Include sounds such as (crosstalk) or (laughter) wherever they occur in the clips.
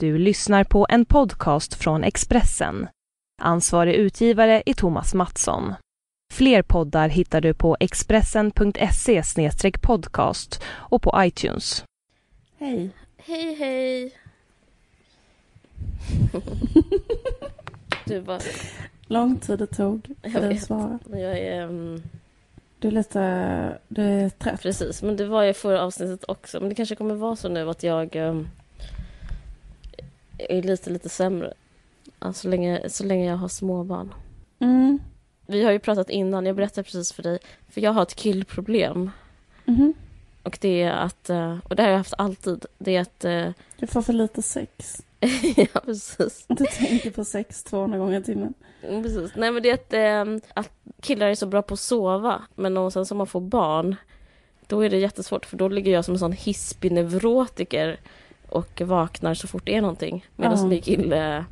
Du lyssnar på en podcast från Expressen. Ansvarig utgivare är Thomas Mattsson. Fler poddar hittar du på expressen.se podcast och på iTunes. Hej. Hej, hej. (laughs) du bara... Lång tid det tog för dig att svara. Jag är... mm, Du är lite... Du är trött. precis, men det var jag i förra avsnittet också. Men det kanske kommer vara så nu att jag um, är lite, lite sämre. Alltså, så, länge, så länge jag har småbarn. Mm. Vi har ju pratat innan, jag berättade precis för dig. För jag har ett killproblem. Mhm. Och det är att, eh, och det har jag haft alltid, det är att, eh, (laughs) Du får för lite sex. ja precis. Du tänker på sex 200 gånger i timmen. Mm, Precis. Nej men det är att, eh, att killar är så bra på att sova. Men och sen som man får barn, då är det jättesvårt. För då ligger jag som en sån hispig neurotiker och vaknar så fort det är någonting. Medan min kille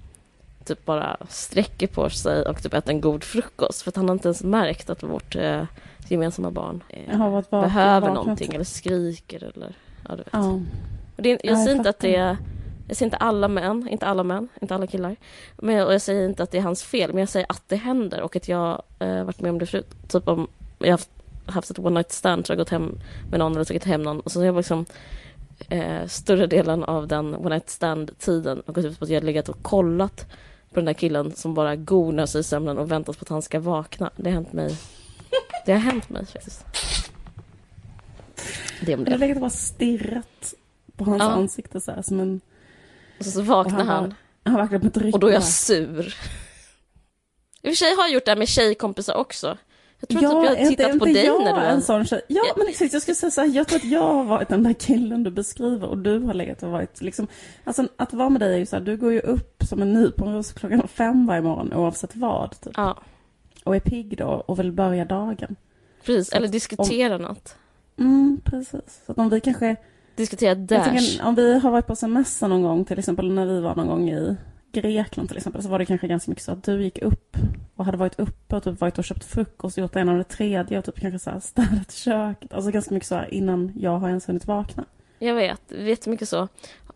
typ bara sträcker på sig och typ äter en god frukost. För att han har inte ens märkt att vårt eh, gemensamma barn eh, Jag varit vaken, behöver vaknat. någonting eller skriker eller ja, du vet. Ja. Och det är, Ja, jag jag säger inte att det är jag säger inte alla män, inte alla män, inte alla killar. Men, och jag säger inte att det är hans fel, men jag säger att det händer och att jag eh, varit med om det förut. Typ om jag haft, haft ett one night stand, så jag gått hem med någon eller tagit hem någon. Och så har jag liksom eh, större delen av den one night stand tiden och gått ut på att jag har legat och kollat på den där killen som bara gonar sig i sömnen och väntat på att han ska vakna. Det har hänt mig. Det har hänt mig faktiskt. Det om Jag har det. legat och bara stirrat på hans Ja. ansikte så här som en... Och så, så och vaknar han han. Han har verkligen på Och då är jag sur. I och för sig har jag gjort det här med tjejkompisar också. Jag tror typ jag har tittat på dig när du en sån tjej? Ja, Ja. men exakt. Jag skulle säga så här, jag tror att jag har varit den där killen du beskriver och du har legat och varit liksom... Alltså att vara med dig är ju så här, du går ju upp som en nyponros klockan fem varje morgon oavsett vad. Typ. Ja, Och är pigg då och vill börja dagen. precis. Så Eller diskutera något. Mm, precis. Så att om vi kanske... Diskutera Dash. tänker, om vi har varit på semester någon gång, till exempel när vi var någon gång i Grekland till exempel, så var det kanske ganska mycket så att du gick upp och hade varit uppe och typ varit och köpt frukost, gjort en av det tredje och typ kanske så här städat (laughs) köket. Alltså ganska mycket så innan jag har ens hunnit vakna. Jag vet, jättemycket så.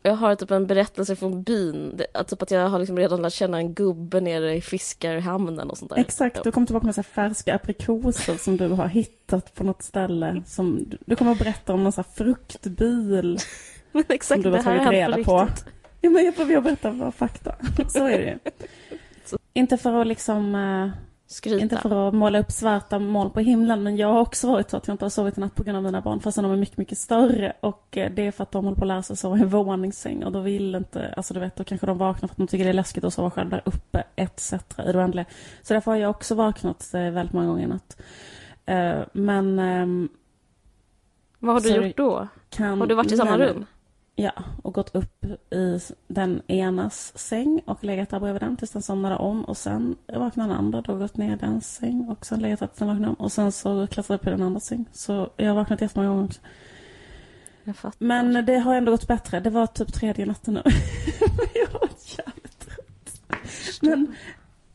Jag har typ en berättelse från byn. Att Typ att jag har liksom redan lärt känna en gubbe nere i fiskarhamnen och sånt där. Exakt, du kommer tillbaka med så här färska aprikoser som du har hittat på något ställe. Som, du- kommer att berätta om någon så fruktbil (laughs) Men exakt, som du har det här tagit reda på. riktigt. Ja, men jag jag berätta bara fakta. (laughs) Så är det ju. Inte för att liksom... eh, Skryta. Inte för att måla upp svarta moln på himlen, men jag har också varit så att jag inte har sovit i natt på grund av mina barn, fast de är mycket, mycket större. Och eh, det är för att de håller på att lära sig sova i en våningssäng och då vill inte, alltså du vet, då kanske de vaknar för att de tycker det är läskigt att sova själv där uppe, etc. i det oändliga. Så därför har jag också vaknat eh, väldigt många gånger i natt. Men ehm, Vad har du gjort då? kan... Har du varit i samma rum? Ja, och gått upp i den enas säng och legat där bredvid den tills den somnade om och sen vaknade den andra, då gått ner i den säng och sen legat där tills den vaknade om och sen så klättrade upp i den andra säng. Så jag har vaknat jättemånga gånger också. Men det har ändå gått bättre. Det var typ tredje natten nu. (laughs) jag varit jävligt trött. Men,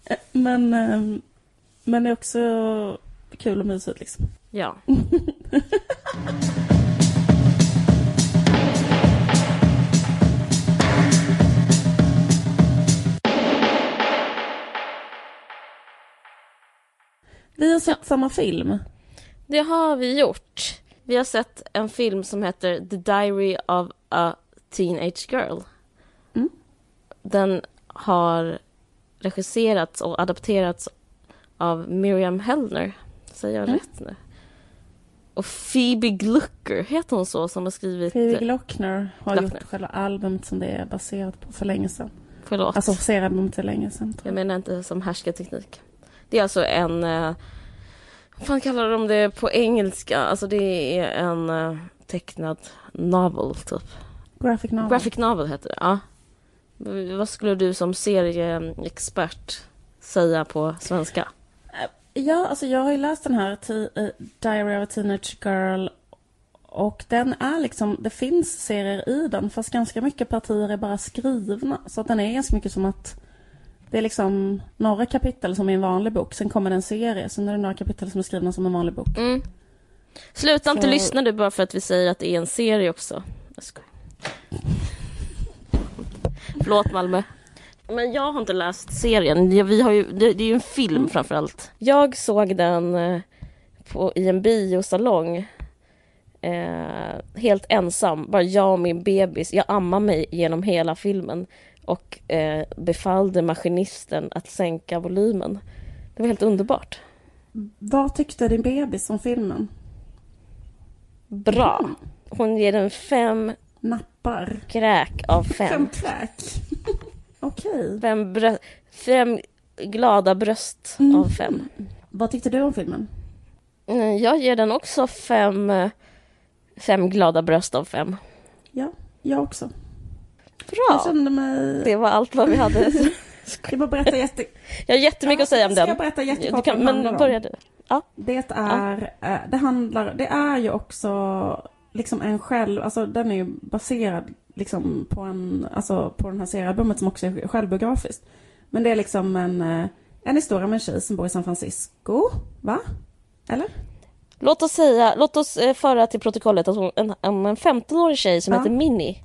eh, men, ehm, men det är också kul och mysigt liksom. Ja. (laughs) Vi har sett samma film. Det har vi gjort. Vi har sett en film som heter The Diary of a Teenage Girl. Mm. Den har regisserats och adapterats av Miriam Hellner. Säger jag Mm. rätt nu? Och Phoebe Glucker, heter hon så, som har skrivit... Phoebe Glockner har Glockner. gjort själva albumet som det är baserat på för länge sedan. Förlåt. Alltså seriealbumet är länge sedan. Jag jag. menar inte som härskarteknik. Det är alltså en... Eh, vad fan kallar de det på engelska? Alltså det är en eh, tecknad novel, typ. Graphic novel. Graphic novel heter det, ja. Vad skulle du som serieexpert säga på svenska? Ja, alltså jag har ju läst den här eh, Diary of a Teenage Girl och den är liksom, det finns serier i den fast ganska mycket partier är bara skrivna. Så att den är ganska mycket som att det är liksom några kapitel som i en vanlig bok, sen kommer det en serie, sen är det några kapitel som är skrivna som en vanlig bok. Mm. Sluta inte Så- lyssna du bara för att vi säger att det är en serie också. Jag skojar. Förlåt Malmö. Men jag har inte läst serien. Vi har ju, det, det är ju en film Mm. framförallt. Jag såg den eh, på, i en biosalong. Eh, helt ensam, bara jag och min bebis. Jag ammade mig genom hela filmen och eh, befallde maskinisten att sänka volymen. Det var helt underbart. Vad tyckte din bebis om filmen? Bra. Hon ger den fem Nappar. kräk av fem. Fem kräk. (laughs) Okej. Fem, brö- fem glada bröst Mm. av fem. Vad tyckte du om filmen? Mm, Jag ger den också fem, eh, fem glada bröst av fem. Ja, jag också. Bra! Jag kände mig... Det var allt vad vi hade. (laughs) Jag bara berätta jätte... Jag har jättemycket att säga om Ska den. jag berätta Du jättekort kan, den handlar men börja du. Det är, eh, det handlar, det är ju också liksom en själv, alltså den är ju baserad liksom på en, alltså på den här seriealbumet som också är självbiografiskt. Men det är liksom en, eh, en historia med en tjej som bor i San Francisco, va? Eller? Låt oss säga, låt oss eh, föra till protokollet att hon, en, en 15-årig tjej som Ja. heter Minnie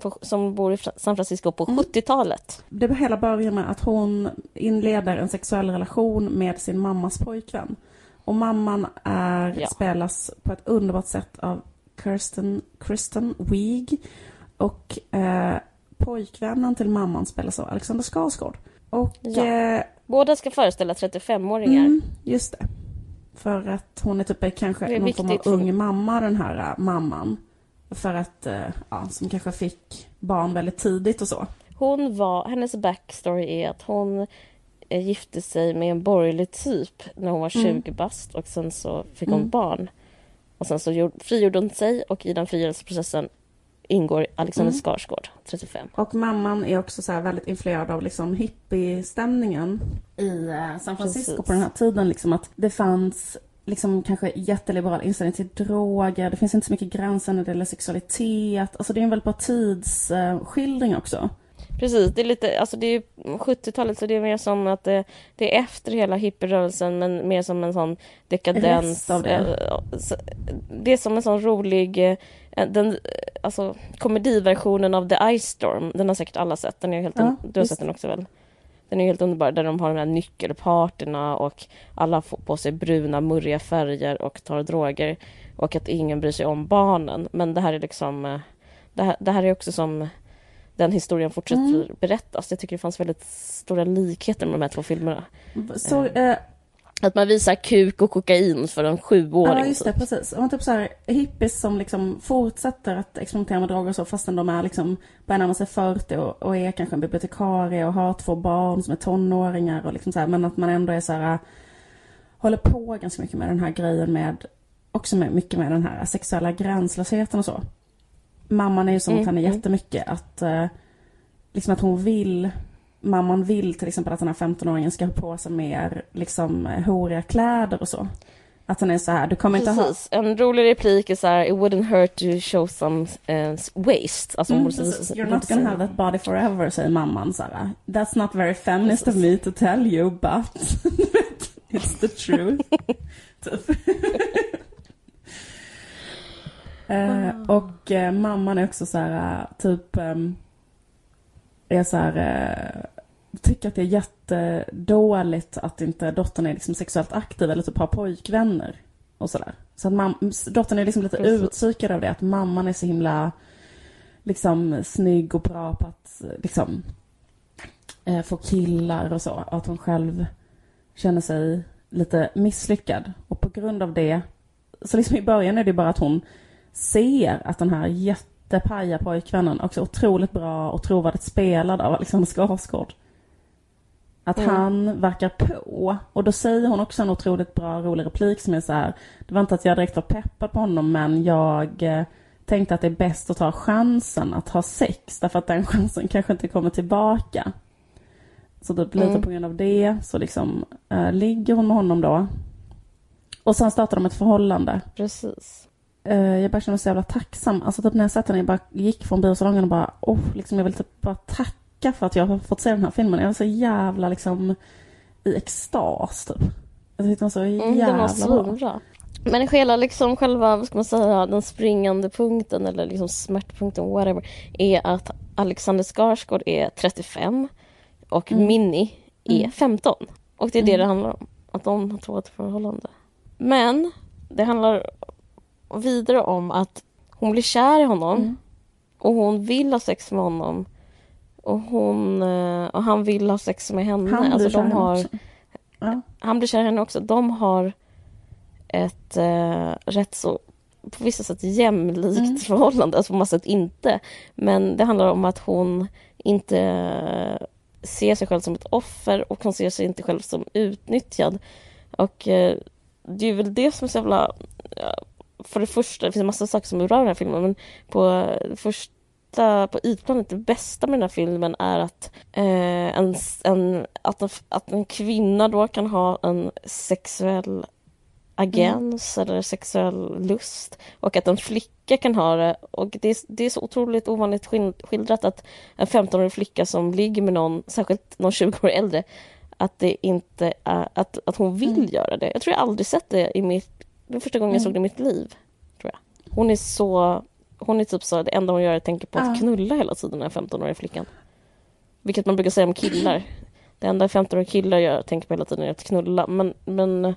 på, som bor i San Francisco på Mm. 70-talet. Det hela börjar med att hon inleder en sexuell relation med sin mammas pojkvän. Och mamman är, Ja. spelas på ett underbart sätt av Kirsten, Kristen Wiig. Och eh, pojkvännen till mamman spelas av Alexander Skarsgård. Och Ja. eh, Båda ska föreställa 35-åringar. mm, just det. För att hon är typ är kanske är någon form av ung mamma, den här eh, mamman. För att, eh, ja, som kanske fick barn väldigt tidigt och så. Hon var, hennes backstory är att hon eh, gifte sig med en borgerlig typ när hon var 20 Mm. bast och sen så fick hon Mm. barn. Och sen så gjorde, frigjorde hon sig och i den frigörelseprocessen ingår Alexander Mm. Skarsgård, 35. Och mamman är också så väldigt influerad av liksom hippie-stämningen i eh, San Francisco Precis. på den här tiden. Liksom att det fanns liksom kanske jätteliberal inställning till droger. Det finns inte så mycket gränser när det gäller sexualitet. Alltså det är en väldigt bra tidsskildring också. Precis, det är lite, alltså det är ju 70-talet så det är mer som att det, det är efter hela hippierörelsen men mer som en sån dekadens. Det. eh, Det är som en sån rolig, eh, den, alltså komediversionen av The Ice Storm, den har säkert alla sett, den är helt, Ja, un- du har visst. sett den också väl? Den är helt underbar, där de har de här nyckelparterna och alla får på sig bruna, murriga färger och tar droger och att ingen bryr sig om barnen. Men det här är liksom, eh, det här, det här är också som den historien fortsätter Mm. berättas. Jag tycker det fanns väldigt stora likheter med de här två filmerna. Så, Mm. eh, Att man visar kuk och kokain för en sjuåring. ja, just det, typ. precis. Och typ så här, hippies som liksom fortsätter att experimentera med droger och så fastän de är liksom börjar närma sig 40 och, och är kanske en bibliotekarie och har två barn som är tonåringar och liksom så här, men att man ändå är så här håller på ganska mycket med den här grejen med också med, mycket med den här sexuella gränslösheten och så. Mamman är ju som Mm, henne mm. jättemycket att eh, liksom att hon vill Mamman vill till exempel att den här 15-åringen ska ha på sig mer liksom eh, horiga kläder och så. Att den är så här, du kommer inte ha... Precis. En rolig replik är så här, it wouldn't hurt to show some uh, waste. Alltså, Mm, måste precis. You're not gonna have that body forever, säger mamman så här. That's not very feminist of me to tell you, but (laughs) it's the truth. (laughs) eh, och eh, mamman är också så här, eh, typ, ehm, är så här, eh, tycker att det är jättedåligt att inte dottern är liksom sexuellt aktiv eller typ har pojkvänner och sådär. Så att mam- dottern är liksom lite Precis. utpsykad av det, att mamman är så himla liksom snygg och bra på att liksom eh, få killar och så. Och att hon själv känner sig lite misslyckad. Och på grund av det, så liksom i början är det bara att hon ser att den här jättepaja pojkvännen också otroligt bra och trovärdigt spelad av Alexander Skarsgård. Att Mm. han verkar på. Och då säger hon också en otroligt bra, rolig replik som är så här. Det var inte att jag direkt var peppad på honom men jag eh, tänkte att det är bäst att ta chansen att ha sex. Därför att den (laughs) chansen kanske inte kommer tillbaka. Så typ lite Mm. på grund av det så liksom eh, ligger hon med honom då. Och sen startar de ett förhållande. Precis. Eh, jag bara känner mig så jävla tacksam. Alltså typ när jag satt där, jag bara gick från biosalongen och bara, oh, liksom jag vill typ bara tacka för att jag har fått se den här filmen. Jag var så jävla liksom i extas typ. Jag tyckte den var så Mm, den var jävla bra. Men hela liksom själva, vad ska man säga, den springande punkten eller liksom smärtpunkten, whatever, är att Alexander Skarsgård är 35 och Mm. Minnie är Mm. 15. Och det är det Mm. det handlar om, att de har två har ett förhållande. Men det handlar vidare om att hon blir kär i honom Mm. och hon vill ha sex med honom. Och, hon, eh, och han vill ha sex med henne. Han alltså blir kär de i har, också. Ja. han blir kär i henne också. De har ett eh, rätt så på vissa sätt jämlikt Mm. förhållande, alltså på massa sätt inte. Men det handlar om att hon inte eh, ser sig själv som ett offer och hon ser sig inte själv som utnyttjad. Och eh, det är väl det som är så jävla... För det första, det finns en massa saker som rör den här filmen, men på det första, på ytplanet, det bästa med den här filmen är att, eh, en, en, att, en, att en kvinna då kan ha en sexuell agens eller sexuell lust och att en flicka kan ha det. Och det är, det är så otroligt ovanligt skil- skildrat att en 15-årig flicka som ligger med någon, särskilt någon 20 år äldre, att det inte är, att, att hon vill Mm. göra det. Jag tror jag aldrig sett det i mitt, det är första gången jag Mm. såg det i mitt liv. Tror jag. Hon är så, hon är typ så, det enda hon gör är att tänka på att knulla hela tiden, den här 15-åriga flickan. Vilket man brukar säga om killar. (clears throat) Det enda 15-åriga killar gör, tänker på hela tiden är att knulla. Men, men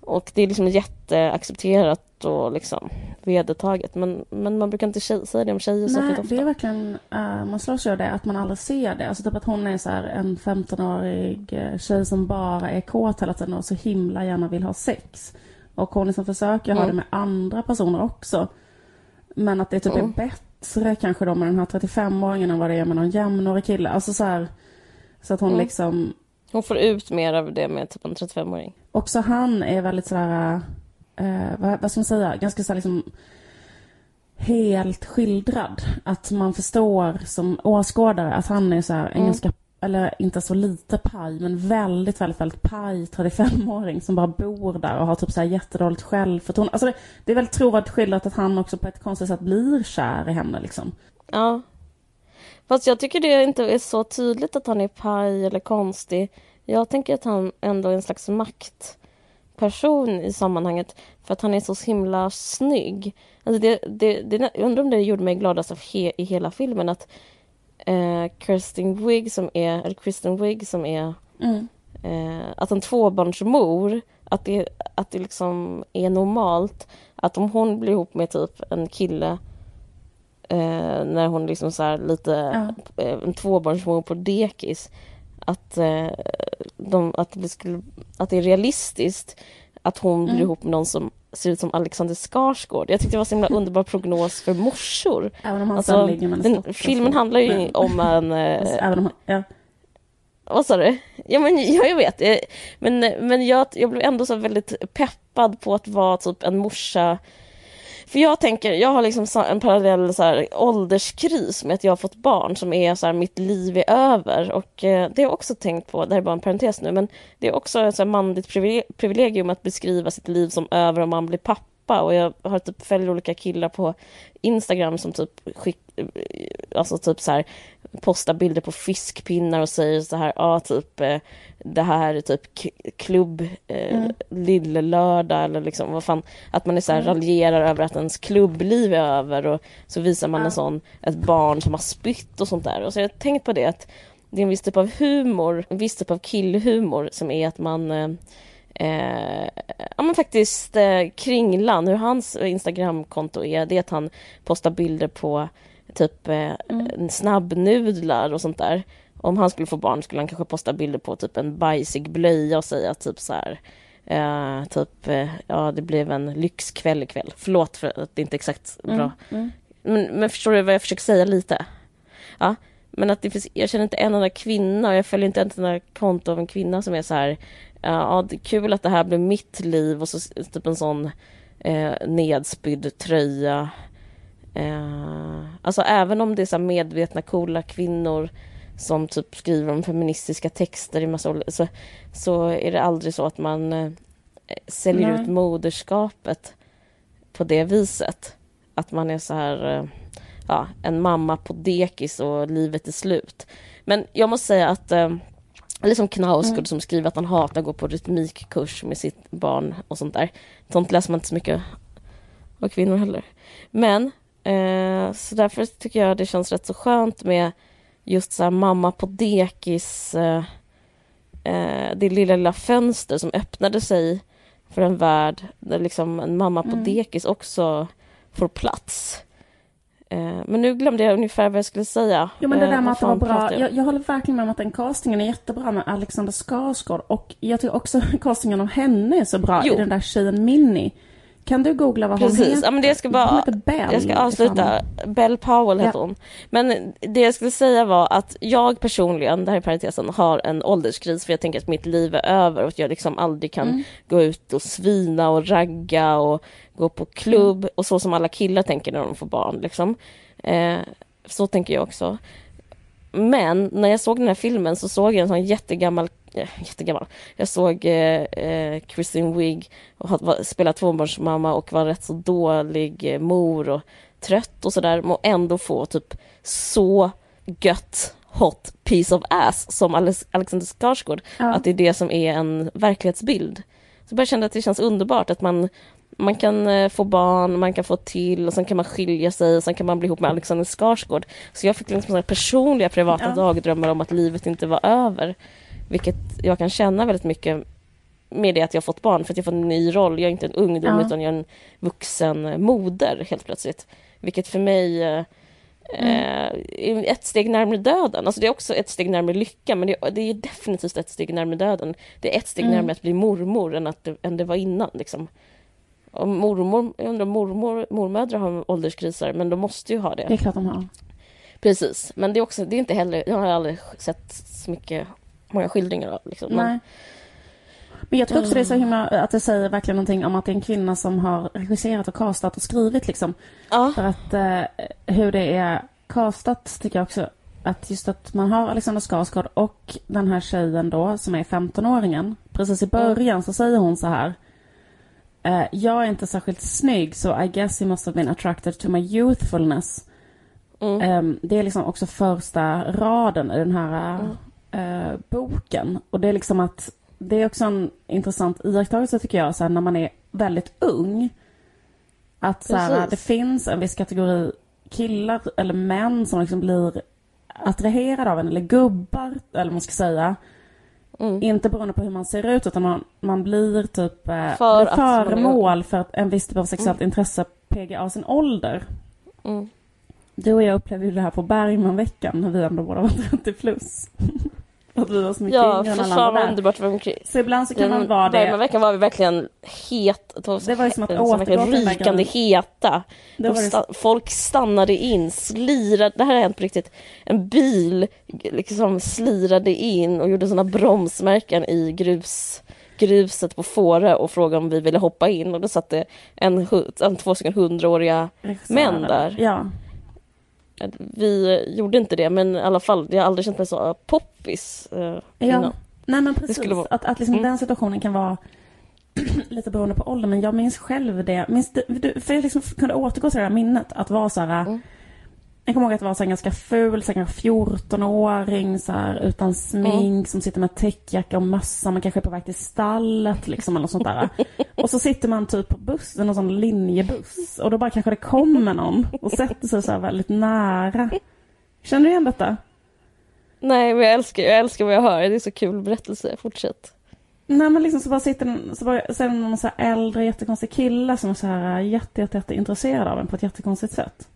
och det är liksom jätteaccepterat och liksom vedertaget. Men, men man brukar inte tjej, säga det om tjejer Nej, särskilt ofta. det är verkligen, uh, man slås ju av det, att man aldrig ser det. Alltså typ att hon är så en 15-årig eh, tjej som bara är kåt hela tiden och så himla gärna vill ha sex. Och hon liksom försöker ha Mm. det med andra personer också. Men att det typ Mm. är bättre kanske då med den här 35-åringen än vad det är med någon jämnårig kille. Alltså så här, så att hon Mm. liksom Hon får ut mer av det med typ en 35-åring. Också han är väldigt sådär, eh, vad, vad ska man säga, ganska sådär liksom helt skildrad. Att man förstår som åskådare att han är så här en Mm. ganska, eller inte så lite paj, men väldigt, väldigt, väldigt paj 35-åring som bara bor där och har typ så här jättedåligt självförtroende. Alltså det, det är väldigt trovärdigt skildrat att han också på ett konstigt sätt blir kär i henne liksom. Ja. Fast jag tycker det inte är så tydligt att han är paj eller konstig. Jag tänker att han ändå är en slags maktperson i sammanhanget för att han är så himla snygg. Alltså det, det, det, jag undrar om det gjorde mig gladast av he, i hela filmen att eh, Kirsten Wigg som är, eller Kristen Wigg som är Mm. eh, att en tvåbarnsmor, att det, att det liksom är normalt att om hon blir ihop med typ en kille eh, när hon liksom så lite, Ja. eh, en tvåbarnsmor på dekis, att, eh, de, att, det skulle, att det är realistiskt att hon blir Mm. ihop med någon som ser ut som Alexander Skarsgård. Jag tyckte det var en himla (laughs) underbar prognos för morsor. Även om han Alltså, ligger med den, filmen handlar ju Men- om en... (laughs) eh, Alltså, Även om ja. vad sa du? Ja, men, ja jag vet. Eh, Men, men jag, jag blev ändå så väldigt peppad på att vara typ en morsa. För jag tänker, jag har liksom en parallell så här, ålderskris med att jag har fått barn som är så här, mitt liv är över. Och eh, det har jag också tänkt på, det här är bara en parentes nu, men det är också ett så här, manligt privilegium att beskriva sitt liv som över om man blir pappa. Och jag har typ följer olika killar på Instagram som typ skick, eh, alltså typ så här postar bilder på fiskpinnar och säger så här, ja typ eh, det här är typ klubb eh, Mm. lillelördag eller liksom vad fan, att man är så här Mm. raljerar över att ens klubbliv är över och så visar man Ja. en sån, ett barn som har spytt och sånt där. Och så har jag tänkt på det att det är en viss typ av humor, en viss typ av killhumor som är att man eh, Eh, ja men faktiskt eh, Kringlan, hur hans Instagramkonto är, det är att han postar bilder på typ eh, Mm. snabbnudlar och sånt där. Om han skulle få barn skulle han kanske posta bilder på typ en bajsig blöja och säga typ så här eh, typ, eh, ja det blev en lyxkväll ikväll. Förlåt för att det inte är exakt bra. Mm. Mm. Men, men förstår du vad jag försöker säga lite? Ja, men att det finns, jag känner inte en enda kvinna och jag följer inte ett enda konto av en kvinna som är så här Ja, det är kul att det här blev mitt liv och så typ en sån eh, nedspydd tröja. Alltså även om det är så medvetna coola kvinnor som typ skriver om feministiska texter i massa olika, så, så är det aldrig så att man eh, säljer Nej. ut moderskapet på det viset. Att man är så här, eh, ja, en mamma på dekis och livet är slut. Men jag måste säga att eh, eller som Knausgård Mm. som skriver att han hatar att gå på rytmikkurs med sitt barn och sånt där. Sånt läser man inte så mycket av kvinnor heller. Men Eh, så därför tycker jag det känns rätt så skönt med just så här mamma på dekis, eh, eh, det lilla, lilla fönster som öppnade sig för en värld där liksom en mamma på Mm. dekis också får plats. Eh, men nu glömde jag ungefär vad jag skulle säga. Jo men det Eh, där med vad att det var bra. jag? Jag, jag håller verkligen med om att den castingen är jättebra med Alexander Skarsgård. Och jag tycker också (laughs) castingen av henne är så bra Jo. i den där tjejen Minnie. Kan du googla vad hon Precis, heter? ja, men det ska Hon bara, heter Bell. jag ska ifall- avsluta. Bell Powell heter Ja. hon. Men det jag skulle säga var att jag personligen, det här är parentesen, har en ålderskris för jag tänker att mitt liv är över och att jag liksom aldrig kan Mm. gå ut och svina och ragga och gå på klubb Mm. och så som alla killar tänker när de får barn liksom. Eh, så tänker jag också. Men när jag såg den här filmen så såg jag en sån jättegammal, eh, jättegammal, jag såg eh, eh, Kristen Wiig och had- var, spela tvåbarnsmamma och var rätt så dålig eh, mor och trött och sådär, men ändå få typ så gött hot piece of ass som Alex- Alexander Skarsgård, Ja. att det är det som är en verklighetsbild. Så jag bara kände att det känns underbart att man man kan eh, få barn, man kan få till och sen kan man skilja sig och sen kan man bli ihop med Alexander Skarsgård. Så jag fick liksom personliga privata Ja. dagdrömmar om att livet inte var över. Vilket jag kan känna väldigt mycket med det att jag fått barn för att jag får en ny roll. Jag är inte en ungdom Ja. utan jag är en vuxen eh, moder helt plötsligt. Vilket för mig eh, eh, är ett steg närmare döden. Alltså det är också ett steg närmare lycka men det, det är definitivt ett steg närmare döden. Det är ett steg Mm. närmare att bli mormor än, att det, än det var innan. Liksom. Och mormor, jag undrar om mormor, mormödrar har ålderskriser men de måste ju ha det. Det är klart de har. Precis, men det är också, det är inte heller, jag har aldrig sett så mycket, många skildringar av liksom. Men, Nej. Men jag tror också det är så himla, att det säger verkligen någonting om att det är en kvinna som har regisserat och castat och skrivit liksom. ja, För att eh, hur det är castat tycker jag också att just att man har Alexander Skarsgård och den här tjejen då som är 15-åringen. Precis i början så säger hon så här. Eh, jag är inte särskilt snygg så I guess he must have been attracted to my youthfulness. mm, Ehm, det är liksom också första raden i den här eh, boken. Och det är liksom att det är också en intressant iakttagelse tycker jag, så här, när man är väldigt ung. Att så här, det finns en viss kategori killar eller män som liksom blir attraherade av en, eller gubbar, eller vad man ska säga. mm, Inte beroende på hur man ser ut, utan man, man blir typ eh, För blir föremål för att en viss typ av sexuellt intresse PGA sin ålder. mm. Du och jag upplevde ju det här på Bergmanveckan när vi ändå båda var 30 plus. Att vi var så mycket Ja, yngre än för alla fan andra vad där. underbart vara omkring. Så ibland så kan man Den vara det. Bergmanveckan var vi verkligen het, det var, Det var ju som att återgå till den rykande heta. Det Och var det sta- folk stannade in, slirade, det här har hänt på riktigt. En bil liksom slirade in och gjorde såna bromsmärken i grus, gruset på Fårö och frågade om vi ville hoppa in och då satt det en, hu- en två stycken hundraåriga män där. Ja. Vi gjorde inte det men i alla fall, jag har aldrig känt mig så poppis eh, ja. Nej men precis. vara- Att, att liksom Mm. den situationen kan vara (clears throat) lite beroende på ålder. Men jag minns själv det. Minns du, för jag liksom kunde återgå till det här minnet. Att vara så här. Mm. Jag kommer ihåg att vara så här ganska ful, så här kanske 14-åring så här, utan smink, Mm. som sitter med täckjacka och mössa. Man kanske är på väg till stallet liksom, eller sånt där. och så sitter man typ på bussen, någon sån linjebuss. Och då bara kanske det kommer någon och sätter sig så väldigt nära. Känner du igen detta? Nej men jag älskar, jag älskar vad jag hör, det är så kul berättelse, fortsätt. Nej men liksom så bara sitter en, så bara, så är det någon så här äldre jättekonstig kille som är så här jätte, jätte, jätte intresserad av en på ett jättekonstigt sätt.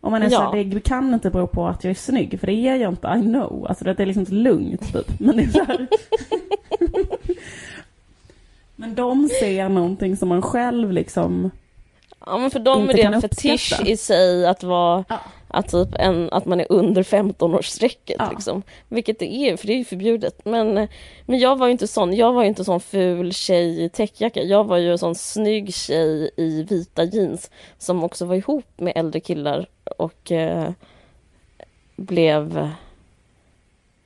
Och man är så Ja. här, det kan inte bero på att jag är snygg, för det är jag inte, I know. Alltså det är liksom inte lugnt typ. Men det är så här. (laughs) Men de ser någonting som man själv liksom... Ja men för dem är det en fetisch i sig att vara Ja. Att, typ en, att man är under 15-årsstrecket Ja. liksom. Vilket det är, för det är ju förbjudet. Men, men jag var ju inte sån, jag var inte sån ful tjej i täckjacka. Jag var ju en sån snygg tjej i vita jeans som också var ihop med äldre killar och eh, blev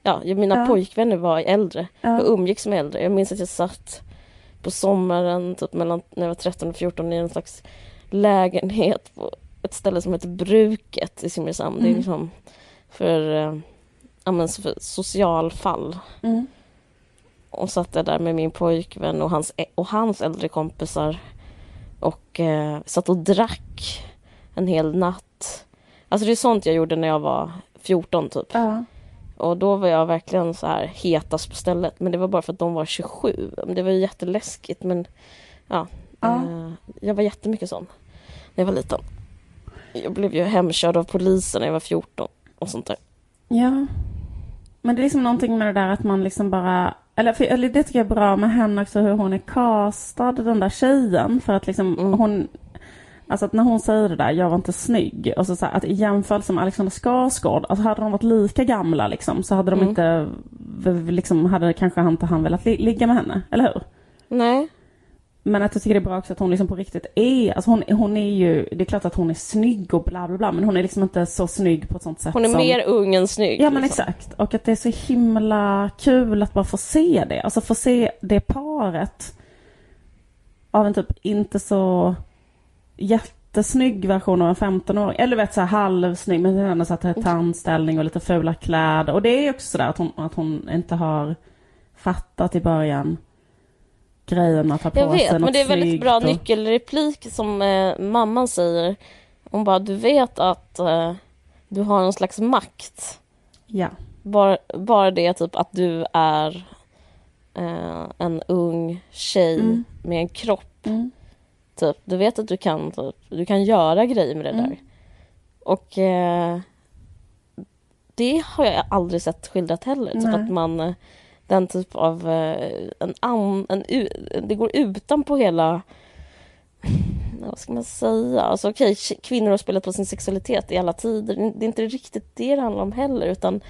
Ja, mina Ja. pojkvänner var äldre. Jag Ja, umgicks med äldre. Jag minns att jag satt på sommaren, typ mellan, när jag var 13 och 14 i en slags lägenhet på ett ställe som heter Bruket i Simrishamn. Det är Mm. liksom för, eh, så för socialfall. mm. Och satt jag där med min pojkvän och hans, och hans äldre kompisar. Och eh, satt och drack en hel natt Alltså det är sånt jag gjorde när jag var 14 typ. Ja. Och då var jag verkligen så här hetast på stället. Men det var bara för att de var 27. Det var ju jätteläskigt men ja. Ja. Eh, jag var jättemycket sån när jag var liten. Jag blev ju hemkörd av polisen när jag var 14 och sånt där. Ja. Men det är liksom någonting med det där att man liksom bara... Eller, för, eller det tycker jag är bra med henne också, hur hon är castad, den där tjejen. För att liksom Mm. hon... Alltså att när hon säger det där, jag var inte snygg. Och så, så här, att i jämförelse med Alexander Skarsgård, alltså hade de varit lika gamla liksom, så hade de Mm. inte... Liksom, hade kanske inte han velat li- ligga med henne, eller hur? Nej, Men att jag tycker det är bra också att hon liksom på riktigt är, alltså hon, hon är ju, det är klart att hon är snygg och bla bla bla, men hon är liksom inte så snygg på ett sånt sätt hon är som... mer ung än snygg. Ja men liksom. exakt. Och att det är så himla kul att bara få se det. Alltså få se det paret av en typ inte så jättesnygg version av en 15-åring. Eller vet så här halvsnygg men ändå så att det är tandställning och lite fula kläder. Och det är ju också sådär att hon, att hon inte har fattat i början grejen att ha på Jag vet, men det är väldigt snyggt bra och... nyckelreplik som eh, mamman säger. Hon bara, du vet att eh, du har någon slags makt. Ja. Bara, bara det typ att du är eh, en ung tjej Mm. med en kropp. Mm. Typ. Du vet att du kan, typ, du kan göra grejer med det Mm. där. Och eh, det har jag aldrig sett skildrat heller. Typ att man, den typ av, eh, en, an, en, u- det går utanpå hela, vad ska man säga, alltså okej, tje- kvinnor har spelat på sin sexualitet i alla tider. Det är inte riktigt det det handlar om heller utan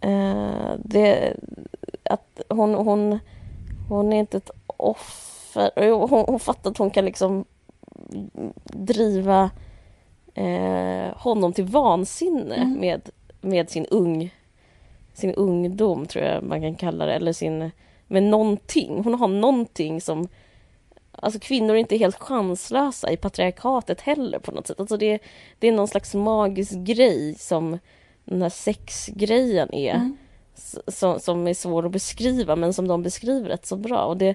eh, det, att hon, hon, hon är inte ett offer. Hon, hon fattar att hon kan liksom driva eh, honom till vansinne Mm. med, med sin ung sin ungdom tror jag man kan kalla det, eller sin med någonting. Hon har någonting som Alltså kvinnor är inte helt chanslösa i patriarkatet heller på något sätt. Alltså det, det är någon slags magisk grej som den här sexgrejen är. Mm. Som, som är svår att beskriva men som de beskriver rätt så bra. Och det,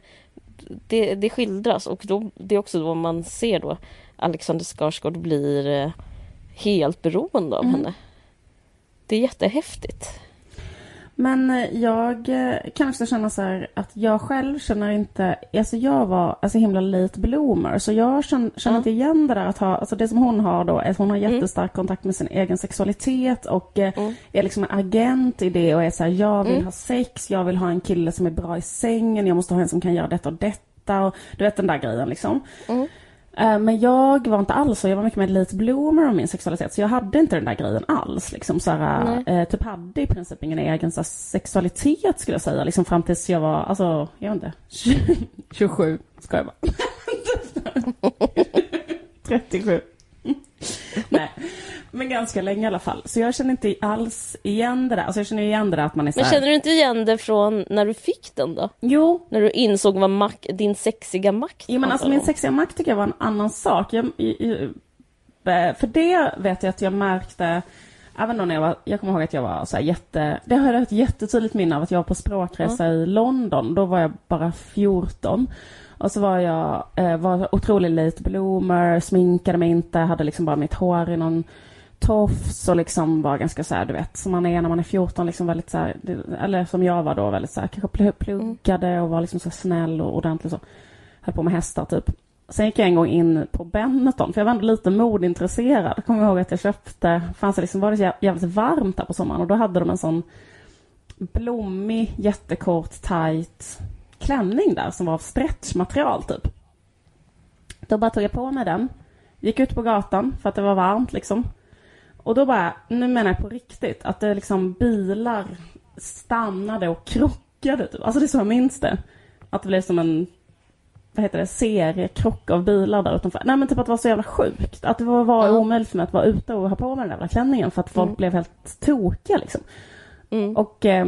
det, det skildras och då, det är också då man ser då Alexander Skarsgård blir eh, helt beroende av Mm. henne. Det är jättehäftigt. Men eh, jag eh, kan också känna så här att jag själv känner inte, alltså jag var alltså himla late bloomer så jag känner, känner inte igen det där att ha, alltså det som hon har då är att hon har Mm. jättestark kontakt med sin egen sexualitet och eh, Mm. är liksom en agent i det och är så här, jag vill Mm. ha sex, jag vill ha en kille som är bra i sängen, jag måste ha en som kan göra detta och detta och du vet den där grejen liksom. Eh, Men jag var inte alls så, jag var mycket mer late bloomer om min sexualitet så jag hade inte den där grejen alls. Liksom, så här, Nej. eh, typ hade i princip ingen egen så här, sexualitet skulle jag säga. Liksom fram tills jag var, alltså, jag vet inte, (laughs) 27 ska jag bara. 37. (laughs) (laughs) Nej, men ganska länge i alla fall. Så jag känner inte alls igen det där. Alltså jag känner igen det där att man är så Men här, känner du inte igen det från när du fick den då? Jo, När du insåg vad mak- din sexiga makt Jo men alltså min sexiga makt tycker jag var en annan sak. Jag, i- i- eh, för det vet jag att jag märkte, även då när jag var, jag kommer ihåg att jag var så jätte, det har jag ett jättetydligt minne av att jag var på språkresa i London. Då var jag bara 14. Och så var jag, eh, var otroligt late bloomer, sminkade mig inte, hade liksom bara mitt hår i någon tofs och liksom var ganska så här, du vet, som man är när man är 14, liksom väldigt så här, eller som jag var då, väldigt så här, kanske pluggade och var liksom så här snäll och ordentlig så. Höll på med hästar typ. Sen gick jag en gång in på Benetton, för jag var ändå lite modintresserad. Kommer ihåg att jag köpte, fanns det liksom, var det jävligt varmt där på sommaren och då hade de en sån blommig, jättekort, tight klänning där som var av stretchmaterial typ. Då bara tog jag på mig den, gick ut på gatan för att det var varmt liksom. Och då bara, nu menar jag på riktigt, att det liksom bilar stannade och krockade typ. Alltså det är så jag minns det. Att det blev som en, vad heter det, seriekrock av bilar där utanför. Nej men typ att det var så jävla sjukt. Att det var, var Ja. omöjligt för mig att vara ute och ha på mig den där jävla klänningen för att folk Mm. blev helt tokiga liksom. Mm. Och eh,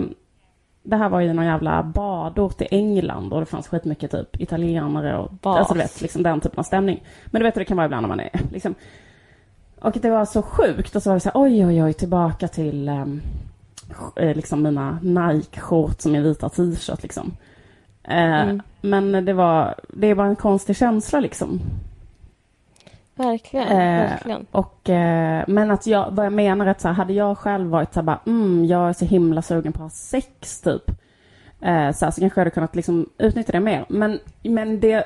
det här var ju någon jävla badort i England och det fanns skitmycket typ italienare och Bas. alltså du vet liksom den typen av stämning. Men du vet hur det kan vara ibland när man är liksom. Och det var så sjukt och så var det så här, oj oj oj tillbaka till eh, liksom mina Nike-shorts och min vita t-shirt liksom. Eh, Mm. Men det var, det är bara en konstig känsla liksom. Verkligen, Eh, verkligen. Och, eh, men att jag, vad jag menar är att så här, hade jag själv varit så här bara, mm, jag är så himla sugen på att ha sex typ. Eh, så, här, så kanske jag hade kunnat liksom utnyttja det mer. Men, men det,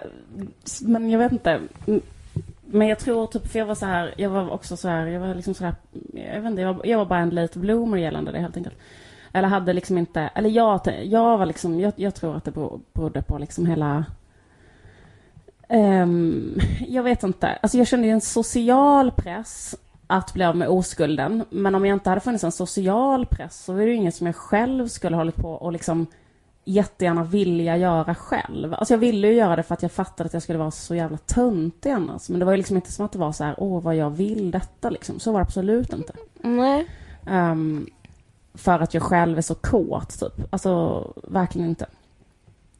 men jag vet inte. Men jag tror typ, för jag var så här, jag var också så här, jag var liksom så här, jag vet inte, jag var, jag var bara en late bloomer gällande det helt enkelt. Eller hade liksom inte, eller jag, jag var liksom, jag, jag tror att det berodde på liksom hela um, jag vet inte. Alltså jag kände ju en social press att bli av med oskulden. Men om jag inte hade funnits en social press så var det ju inget som jag själv skulle hållit på och liksom jättegärna vilja göra själv. Alltså jag ville ju göra det för att jag fattade att jag skulle vara så jävla töntig annars. Men det var ju liksom inte som att det var så här, åh vad jag vill detta liksom. Så var det absolut inte. Nej. Ehm, för att jag själv är så kåt, typ. Alltså, verkligen inte.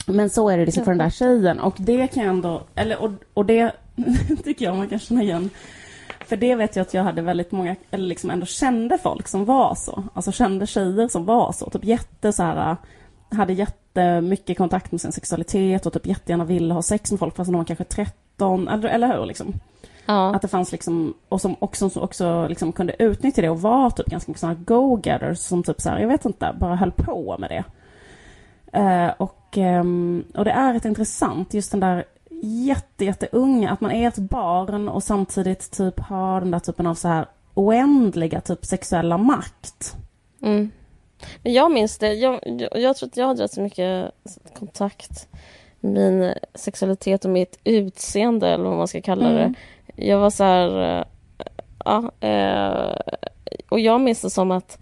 Men så är det liksom för den där tjejen. Och det kan jag ändå... Eller, och, och det (laughs) tycker jag man kan känna igen. För det vet jag att jag hade väldigt många, eller liksom ändå kände folk som var så. Alltså kände tjejer som var så. Typ jätte så här... Hade jättemycket kontakt med sin sexualitet och typ jättegärna ville ha sex med folk fast de var kanske 13, eller, eller hur liksom? Ja. Att det fanns liksom, och som också, som också liksom kunde utnyttja det och var typ ganska mycket sådana go-getters som typ så här, jag vet inte, bara höll på med det. Eh, och, ehm, och det är rätt intressant, just den där jätte, jätteunga, att man är ett barn och samtidigt typ har den där typen av så här oändliga typ sexuella makt. Mm. Men jag minns det. Jag, jag, jag tror att jag hade rätt så mycket kontakt med min sexualitet och mitt utseende, eller vad man ska kalla det. Mm. Jag var så här... eh, Ja, eh, och jag minns det som att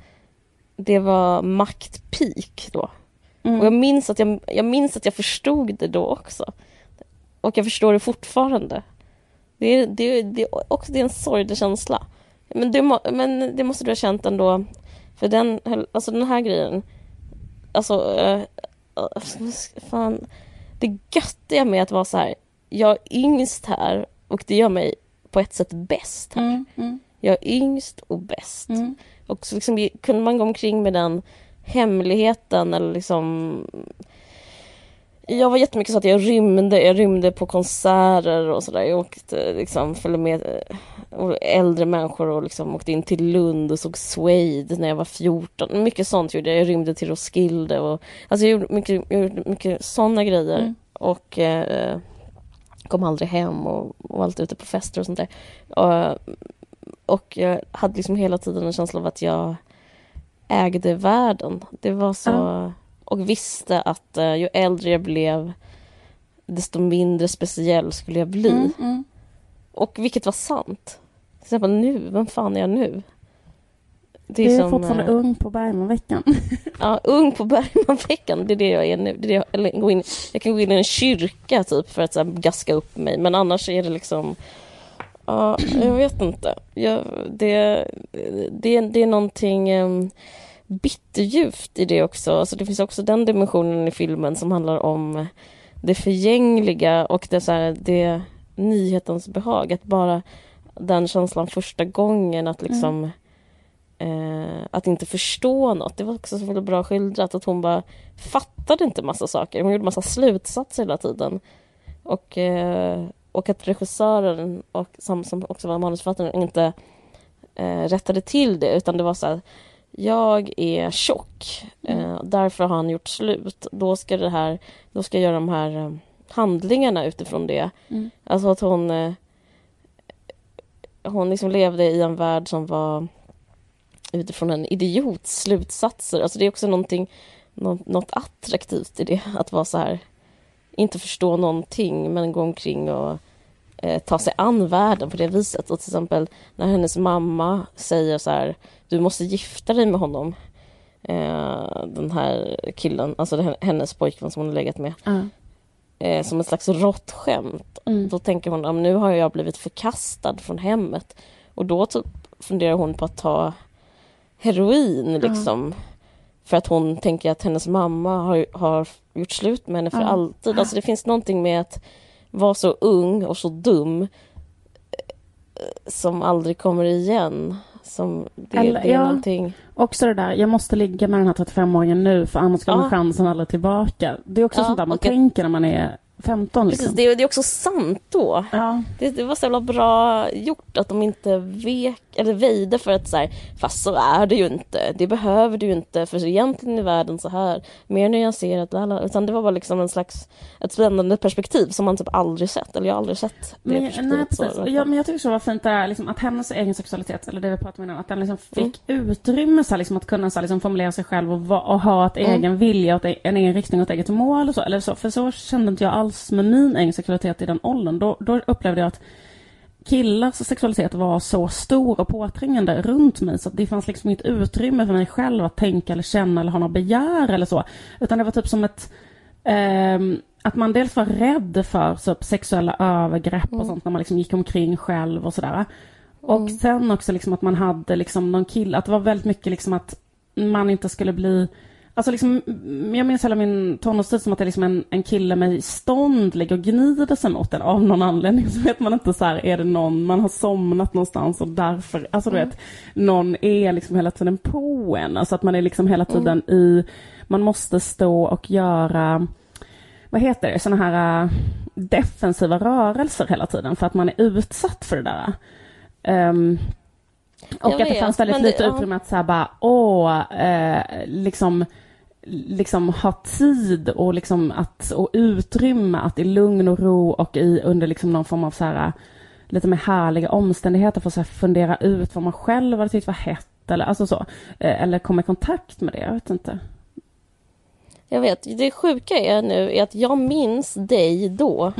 det var maktpeak då. Mm. Och jag minns, att jag, jag minns att jag förstod det då också. Och jag förstår det fortfarande. Det är, det är, det är, också, det är en sorglig känsla. Men det, men det måste du ha känt ändå. För den, alltså den här grejen. Alltså, eh, fan. Det göttiga med att vara så här. Jag är yngst här och det gör mig på ett sätt bäst här. Mm, mm, Jag är yngst och bäst. mm. Och så liksom, kunde man gå omkring med den hemligheten eller liksom... Jag var jättemycket så att jag rymde, jag rymde på konserter och sådär. Jag åkte liksom, följde med eh, och äldre människor och liksom åkte in till Lund och såg Suede när jag var 14. Mycket sånt gjorde jag. Jag rymde till Roskilde och alltså jag gjorde mycket, jag gjorde mycket sådana grejer. Mm. Och eh, kom aldrig hem och, och alltid ute på fester och sånt där. Och, och jag hade liksom hela tiden en känsla av att jag ägde världen. Det var så... Ja. Och visste att eh, ju äldre jag blev desto mindre speciell skulle jag bli. Mm, mm. Och vilket var sant. Till exempel nu, vem fan är jag nu? Det Du är som, fortfarande eh, ung på Bergmanveckan. (laughs) Ja, ung på Bergmanveckan, det är det jag är nu. Det är det jag, eller gå in, jag kan gå in i en kyrka typ för att så här, gaska upp mig, men annars är det liksom... Ja, jag vet inte. Jag, det, det, det är någonting um, bitterljuvt i det också. Alltså, det finns också den dimensionen i filmen som handlar om det förgängliga och det, så här, det nyhetens behag. Att bara den känslan första gången att liksom eh, att inte förstå något. Det var också så väldigt bra skildrat att hon bara fattade inte massa saker. Hon gjorde massa slutsatser hela tiden. Och, eh, och att regissören, och, som, som också var manusförfattaren, inte eh, rättade till det utan det var så här jag är tjock, eh, därför har han gjort slut. Då ska, det här, då ska jag göra de här eh, handlingarna utifrån det. Mm. Alltså att hon eh, hon liksom levde i en värld som var utifrån en idiots slutsatser. Alltså det är också någonting, något, attraktivt i det, att vara så här, inte förstå någonting men gå omkring och eh, ta sig an världen på det viset. Och till exempel när hennes mamma säger så här, du måste gifta dig med honom. Eh, den här killen, alltså hennes pojkvän som hon har legat med. Ja. Eh, som ett slags rått skämt. Mm. Då tänker hon, men nu har jag blivit förkastad från hemmet. Och då typ funderar hon på att ta heroin liksom. För att hon tänker att hennes mamma har, har gjort slut med henne för Ja. alltid. Alltså det finns någonting med att vara så ung och så dum eh, som aldrig kommer igen. Som det, Eller- det är ja. någonting... Också det där, jag måste ligga med den här 35-åringen nu för annars kommer Ja. chansen aldrig tillbaka. Det är också Ja, sånt där man tänker när man är 15 liksom. Precis, det, det är också sant då. Ja. Det, det var så jävla bra gjort att de inte vek, eller väjde för att så här, fast så är det ju inte. Det behöver du ju inte, för egentligen är världen så här. Mer nyanserat, utan det var bara liksom en slags, ett spännande perspektiv som man typ aldrig sett, eller jag har aldrig sett det Men, perspektivet. nej, precis. så. Jag, men jag tycker så var fint det här, liksom, att hennes egen sexualitet, eller det vi pratade om innan, att den liksom fick utrymme så här, liksom, att kunna så här, liksom, formulera sig själv och, och ha ett Mm. egen vilja, och ett, en egen riktning och ett eget mål och så. Eller så. För så kände inte jag alls med min egen sexualitet i den åldern. Då, då upplevde jag att killars sexualitet var så stor och påträngande runt mig så att det fanns liksom inget utrymme för mig själv att tänka eller känna eller ha något begär eller så. Utan det var typ som ett ehm, att man dels var rädd för typ, sexuella övergrepp och sånt när man liksom gick omkring själv och sådär. Och sen också liksom att man hade liksom någon kille, att det var väldigt mycket liksom att man inte skulle bli Alltså liksom, mm, jag minns hela min tonårstid som att det är liksom en, en kille med stånd ligger och gnider sig mot en av någon anledning. Så vet man inte så här, är det någon, man har somnat någonstans och därför, alltså du vet, någon är liksom hela tiden på en. Alltså att man är liksom hela tiden i, man måste stå och göra, vad heter det, såna här äh, defensiva rörelser hela tiden för att man är utsatt för det där. Ehm, och Jag att det fanns väldigt det- lite ja. utrymme att säga bara, åh, eh, liksom liksom ha tid och liksom att och utrymme att i lugn och ro och i under liksom någon form av så här lite mer härliga omständigheter få så fundera ut vad man själv hade tyckt var hett eller alltså så Eh, eller komma i kontakt med det, jag vet inte. Jag vet, det sjuka är nu är att jag minns dig då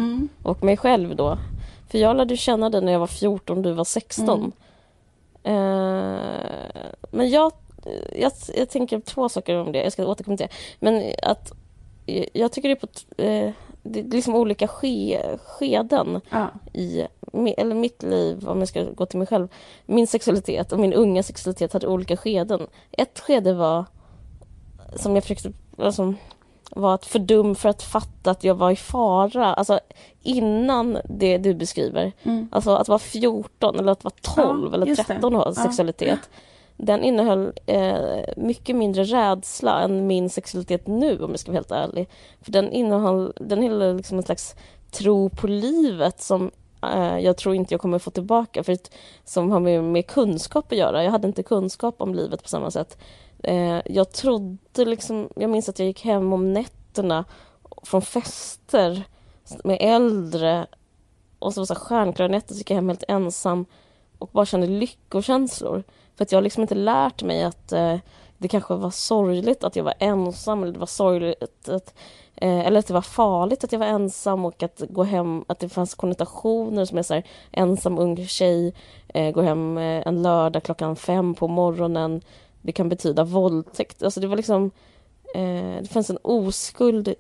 och mig själv då. För jag lärde känna dig när jag var 14, du var 16. Eh, men jag, jag, jag tänker två saker om det, jag ska återkomma till det. Men att jag tycker det är på eh, det är liksom olika ske, skeden Ja. i eller mitt liv, om jag ska gå till mig själv. Min sexualitet och min unga sexualitet hade olika skeden. Ett skede var som jag försökte, alltså, var att för dum för att fatta att jag var i fara. Alltså innan det du beskriver. Mm. Alltså att vara 14 eller att vara 12 Ja, eller just det. 13 och ha Ja. Den innehöll eh, mycket mindre rädsla än min sexualitet nu om jag ska vara helt ärlig. För den innehöll, den innehöll liksom en slags tro på livet som eh, jag tror inte jag kommer få tillbaka. För att, som har med, med kunskap att göra. Jag hade inte kunskap om livet på samma sätt. Eh, jag trodde liksom, jag minns att jag gick hem om nätterna från fester med äldre och så var det stjärnklara nätter så gick jag hem helt ensam och bara kände lyckokänslor. För att jag har liksom inte lärt mig att eh, det kanske var sorgligt att jag var ensam eller det var sorgligt att, eh, eller att det var farligt att jag var ensam och att gå hem, att det fanns konnotationer som är så här ensam ung tjej, eh, går hem eh, en lördag klockan fem på morgonen. Det kan betyda våldtäkt. Alltså det var liksom, eh, det fanns en oskuld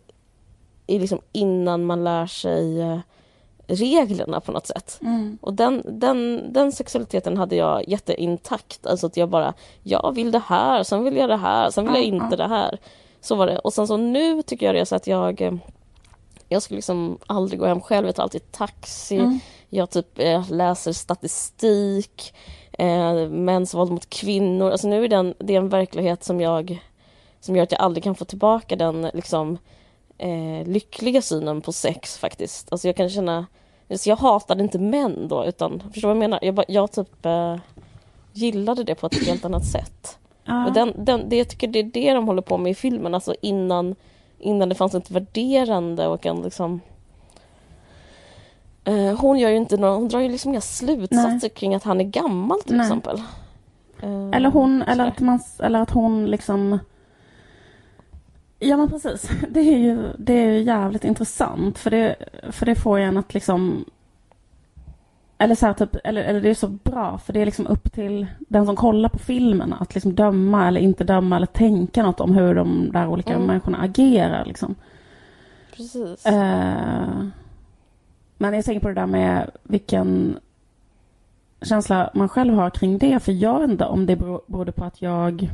i liksom innan man lär sig eh, reglerna på något sätt. Mm. Och den, den, den sexualiteten hade jag jätteintakt. Alltså att jag bara, jag vill det här, sen vill jag det här, sen vill jag Ja, inte det här. Så var det. Och sen så nu tycker jag det är så att jag eh, jag skulle liksom aldrig gå hem själv, jag tar alltid taxi. Mm. Jag typ eh, läser statistik, eh, mäns våld mot kvinnor. Alltså nu är den, det är en verklighet som jag som gör att jag aldrig kan få tillbaka den liksom eh, lyckliga synen på sex faktiskt. Alltså jag kan känna, så jag hatade inte män då utan, förstår du vad jag menar? Jag, jag typ eh, gillade det på ett helt annat sätt. Ja. Och den, den, det, jag tycker det är det de håller på med i filmen, alltså innan, innan det fanns ett värderande och en liksom eh, hon gör ju inte några, hon drar ju liksom inga slutsatser kring att han är gammal till Nej. exempel. Eh, Eller hon, eller att, man, eller att hon liksom... Ja men precis. (laughs) Det är ju, det är ju jävligt intressant för det, för det får en att liksom... Eller så här, typ, eller, eller det är så bra för det är liksom upp till den som kollar på filmen att liksom döma eller inte döma eller tänka något om hur de där olika Mm. människorna agerar liksom. Precis. Eh, men jag tänker på det där med vilken känsla man själv har kring det. För jag vet inte om det beror- berodde på att jag...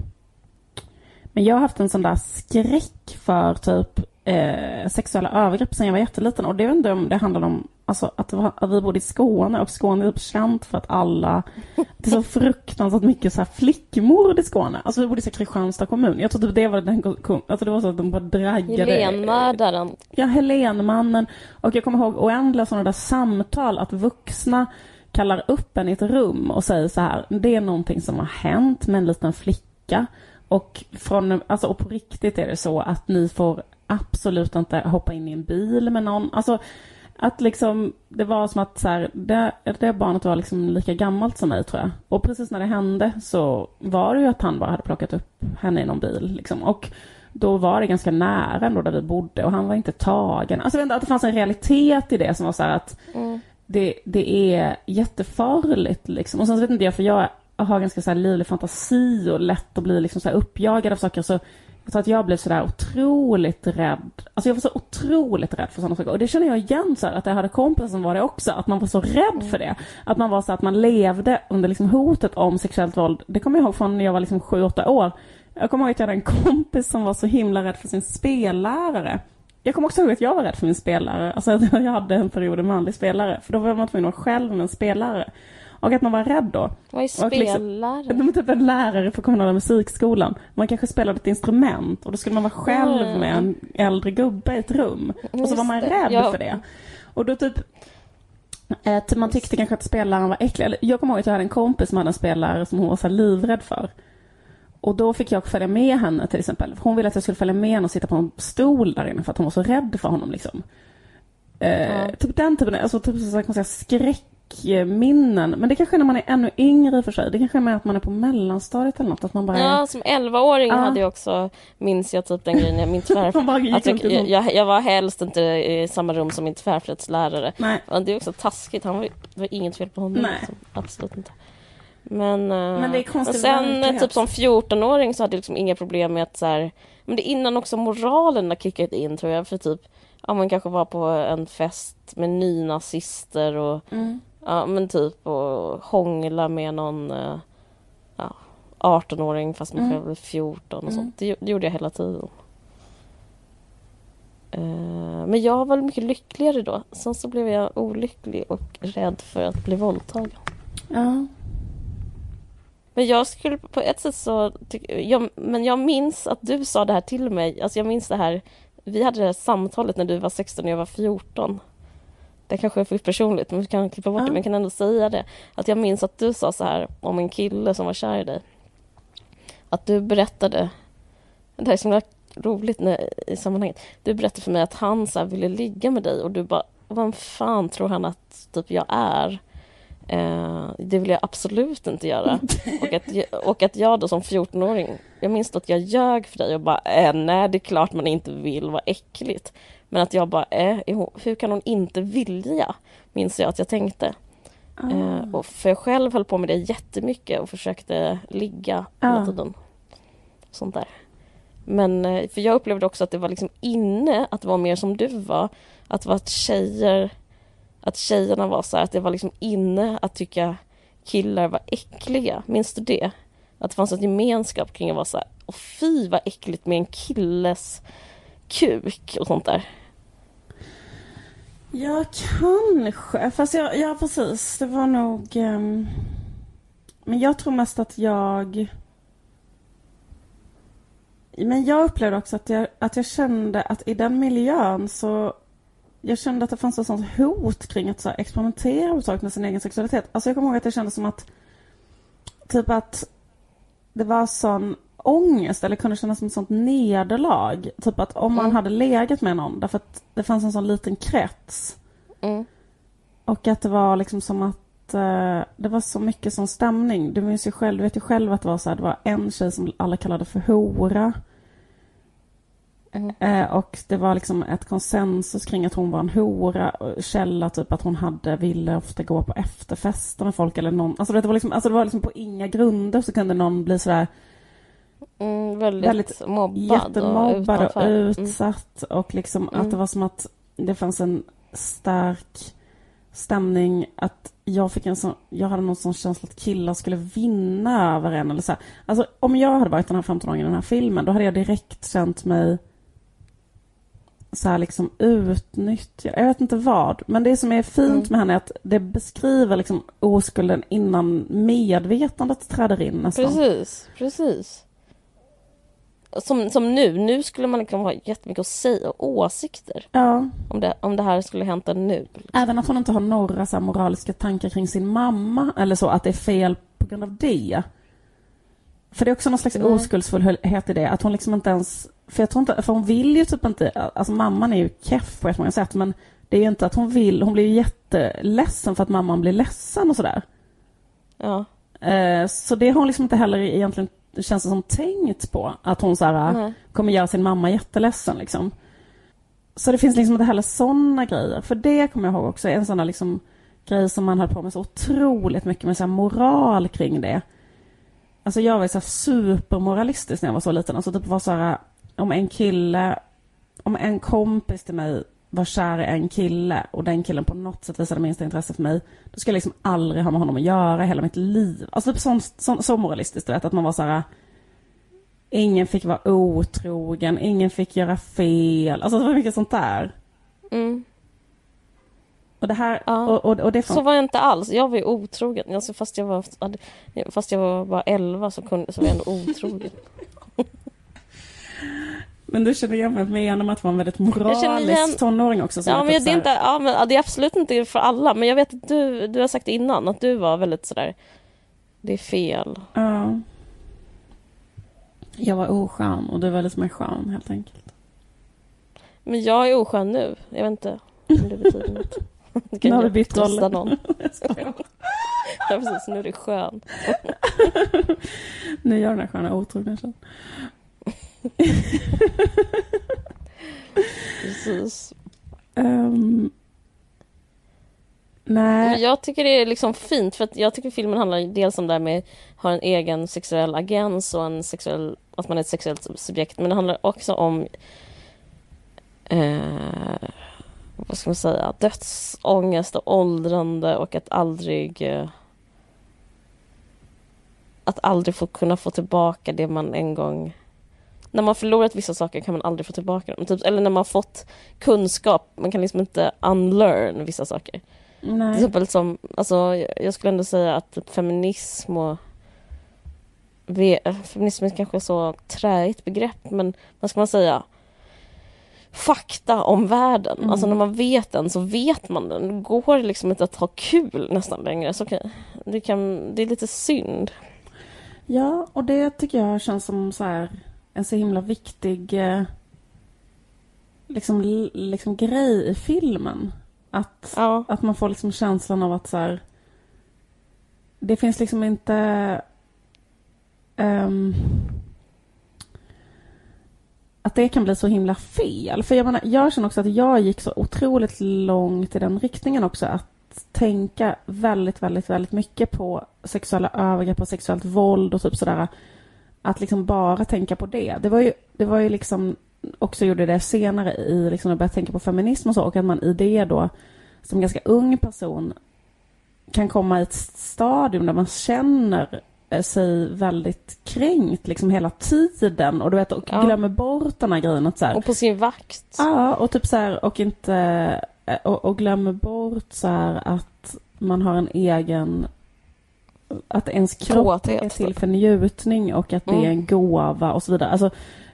Men jag har haft en sån där skräck för typ eh, sexuella övergrepp sen jag var jätteliten. Och det vet inte om det handlar om Alltså att, var, att vi bodde i Skåne och Skåne är typ känt för att alla... (laughs) Det är så fruktansvärt mycket så här flickmord i Skåne. Alltså vi bodde i Kristianstad kommun. Jag tror typ det var den... Alltså det var så att de bara draggade... Helenmördaren. Ja, Helenmannen. Och jag kommer ihåg oändliga sådana där samtal att vuxna kallar upp en i ett rum och säger så här. Det är någonting som har hänt med en liten flicka. Och, från, alltså, och på riktigt är det så att ni får absolut inte hoppa in i en bil med någon. Alltså, att liksom, det var som att så här, det, det barnet var liksom lika gammalt som mig tror jag. Och precis när det hände så var det ju att han bara hade plockat upp henne i någon bil. Liksom. Och då var det ganska nära ändå där vi bodde och han var inte tagen. Alltså att det fanns en realitet i det som var så att mm. det, det är jättefarligt liksom. Och sen så vet inte jag, för jag har ganska så här livlig fantasi och lätt att bli liksom så här uppjagad av saker. Så jag tror att jag blev sådär otroligt rädd. Alltså jag var så otroligt rädd för sådana saker. Och det känner jag igen så här, att jag hade kompisar som var det också. Att man var så rädd för det. Att man var så att man levde under liksom hotet om sexuellt våld. Det kommer jag ihåg från när jag var liksom sju, åtta år. Jag kommer ihåg att jag hade en kompis som var så himla rädd för sin spellärare. Jag kommer också ihåg att jag var rädd för min spelare. Alltså (laughs) jag hade en period en manlig spelare. För då var man tvungen att vara själv med en spelare. Och att man var rädd då. Vad är spelare? Liksom, typ en lärare för kommunala musikskolan. Man kanske spelade ett instrument och då skulle man vara själv mm. med en äldre gubbe i ett rum. Och så var man rädd ja. för det. Och då typ eh, man tyckte kanske att spelaren var äcklig. Jag kommer ihåg att jag hade en kompis som hade en spelare som hon var så livrädd för. Och då fick jag följa med henne till exempel. Hon ville att jag skulle följa med henne och sitta på en stol där inne för att hon var så rädd för honom liksom. Eh, ja. Typ den typen, alltså typ så kan man säga skräck minnen. Men det kanske är när man är ännu yngre i och för sig. Det kanske är mer att man är på mellanstadiet eller något. Att man bara är... Ja, som 11-åring ja. hade jag också, minns jag typ den grejen, min (laughs) tvärflöjt. att jag, jag, jag, var helst inte i samma rum som min tvärflöjtslärare. Det är också taskigt, han var, det var inget fel på honom. Nej. Liksom. Absolut inte. Men, eh, men, det är konstigt sen typ som 14-åring så hade jag liksom inga problem med att så här, men det är innan också moralen har kickat in tror jag för typ ja man kanske var på en fest med nynazister och mm. Ja men typ och hångla med någon eh, ja, 18-åring fast man mm. själv är 14 och mm. sånt. Det, det, gjorde jag hela tiden. Uh, men jag var mycket lyckligare då. Sen så blev jag olycklig och rädd för att bli våldtagen. Ja. Men jag skulle på ett sätt så... Jag, men jag minns att du sa det här till mig. Alltså jag minns det här. Vi hade det här samtalet när du var 16 och jag var 14 det kanske är för personligt, men vi kan klippa bort ja. det, men jag kan ändå säga det. Att jag minns att du sa så här om en kille som var kär i dig. Att du berättade, det här är så himla roligt när, i sammanhanget. Du berättade för mig att han så ville ligga med dig och du bara, vad fan tror han att typ jag är? Eh, det vill jag absolut inte göra. (laughs) och, att, och att jag då som 14-åring, jag minns att jag ljög för dig och bara, eh, nej det är klart man inte vill, vad äckligt. Men att jag bara, äh, hur kan hon inte vilja? Minns jag att jag tänkte. Eh, och för jag själv höll på med det jättemycket och försökte ligga hela tiden. Sånt där. Men eh, för jag upplevde också att det var liksom inne att vara mer som du var. Att vara tjejer, att tjejerna var så här, att det var liksom inne att tycka killar var äckliga. Minns du det? Att det fanns en gemenskap kring att vara så här, och fy vad äckligt med en killes kuk och sånt där. Ja, kanske. Fast jag, ja, precis. Det var nog... Um... Men jag tror mest att jag... Men jag upplevde också att jag, att jag kände att i den miljön så... Jag kände att det fanns ett sånt hot kring att så här, experimentera med sin egen sexualitet. Alltså jag kommer ihåg att det kändes som att... Typ att det var sån ångest eller kunde kännas som ett sånt nederlag. Typ att om man mm. hade legat med någon därför att det fanns en sån liten krets. Mm. Och att det var liksom som att uh, det var så mycket sån stämning. Du minns ju själv, du vet ju själv att det var så här, det var en tjej som alla kallade för hora. Mm. Uh, och det var liksom ett konsensus kring att hon var en hora. Källa typ att hon hade, ville ofta gå på efterfester med folk eller någon. Alltså det var liksom, alltså det var liksom på inga grunder så kunde någon bli sådär Mm, väldigt, väldigt mobbad jättemobbad och, och mm. utsatt. Mm. Och liksom mm. att det var som att det fanns en stark stämning att jag fick en sån, jag hade någon sån känsla att killar skulle vinna över en eller så här. Alltså om jag hade varit den här 15-åringen i den här filmen då hade jag direkt känt mig så här liksom utnyttjar, jag vet inte vad. Men det som är fint Mm. med henne är att det beskriver liksom oskulden innan medvetandet träder in nästan. Precis, precis. Som, som nu, nu skulle man liksom ha jättemycket att säga och åsikter Ja, om det, om det här skulle hända nu. även att hon inte har några så moraliska tankar kring sin mamma eller så, att det är fel på grund av det. För det är också någon slags Nej. oskuldsfullhet i det, att hon liksom inte ens... För jag tror inte, för hon vill ju typ inte, alltså mamman är ju keff på ett många sätt, men det är ju inte att hon vill, hon blir ju jätteledsen för att mamman blir ledsen och sådär. Ja, Eh, Så det har hon liksom inte heller egentligen, känns det som, tänkt på. Att hon så här, nej. kommer göra sin mamma jätteledsen liksom. Så det finns liksom inte heller sådana grejer. För det kommer jag ihåg också, en sån liksom grej som man höll på med så otroligt mycket med så här moral kring det. Alltså jag var så här supermoralistisk när jag var så liten. Alltså typ var så här, om en kille, om en kompis till mig var kär i en kille och den killen på något sätt visade minsta intresse för mig, då skulle jag liksom aldrig ha med honom att göra hela mitt liv. Alltså typ sån, sån, så moralistiskt, du vet, att man var så här, ingen fick vara otrogen, ingen fick göra fel, alltså det var mycket sånt där. Mm. Och det här, Ja. och, och, och det Så var jag inte alls. Jag var ju otrogen. Alltså, fast, jag var, fast jag var bara 11 så, kunde, så var jag ändå otrogen. (laughs) men du känner igen mig med att vara en väldigt moralisk igen- tonåring också. Ja, typ men så det, är inte, ja, men det är absolut inte för alla. Men jag vet att du, du har sagt innan att du var väldigt sådär... Det är fel. Ja. Jag var oskön och du var lite mer skön helt enkelt. Men jag är oskön nu. Jag vet inte om det betyder något. (laughs) Du kan Nu har vi bytt roller. någon. (laughs) Ja, precis. Nu är det skön. (laughs) Nu gör den här sköna otrogna sen. Precis. Um, nej. jag tycker det är liksom fint för att jag tycker filmen handlar dels om det här med att ha en egen sexuell agens och en sexuell, att man är ett sexuellt subjekt men det handlar också om eh, vad ska man säga, dödsångest och åldrande och att aldrig eh, att aldrig få kunna få tillbaka det man en gång när man förlorat vissa saker kan man aldrig få tillbaka dem. Typ, eller när man har fått kunskap, man kan liksom inte unlearn vissa saker. Till nej. exempel som, alltså jag- skulle ändå säga att typ feminism och feminism är kanske så träigt begrepp men vad ska man säga? Fakta om världen. Mm. Alltså när man vet den så vet man den. Det går liksom inte att ha kul nästan längre. Så kan, det, kan, det är lite synd. Ja, och det tycker jag känns som så här, en så himla viktig eh, liksom, liksom grej i filmen. Att, Ja, att man får liksom känslan av att så här, det finns liksom inte ehm, att det kan bli så himla fel. För jag menar, jag känner också att jag gick så otroligt långt i den riktningen också. Att tänka väldigt, väldigt, väldigt mycket på sexuella övergrepp och sexuellt våld och typ sådär. Att liksom bara tänka på det. Det var ju, det var ju liksom också gjorde det senare i liksom att börja tänka på feminism och så och att man i det då som ganska ung person kan komma i ett stadium där man känner eh, sig väldigt kränkt liksom hela tiden och du vet och Ja. glömmer bort den här grejen att så här, och på sin vakt. Ja, och typ så här, och inte, eh, och, och glömmer bort så här att man har en egen, att ens kropp Kåthet, är till typ. för njutning och att det är Mm. en gåva och så vidare. Alltså,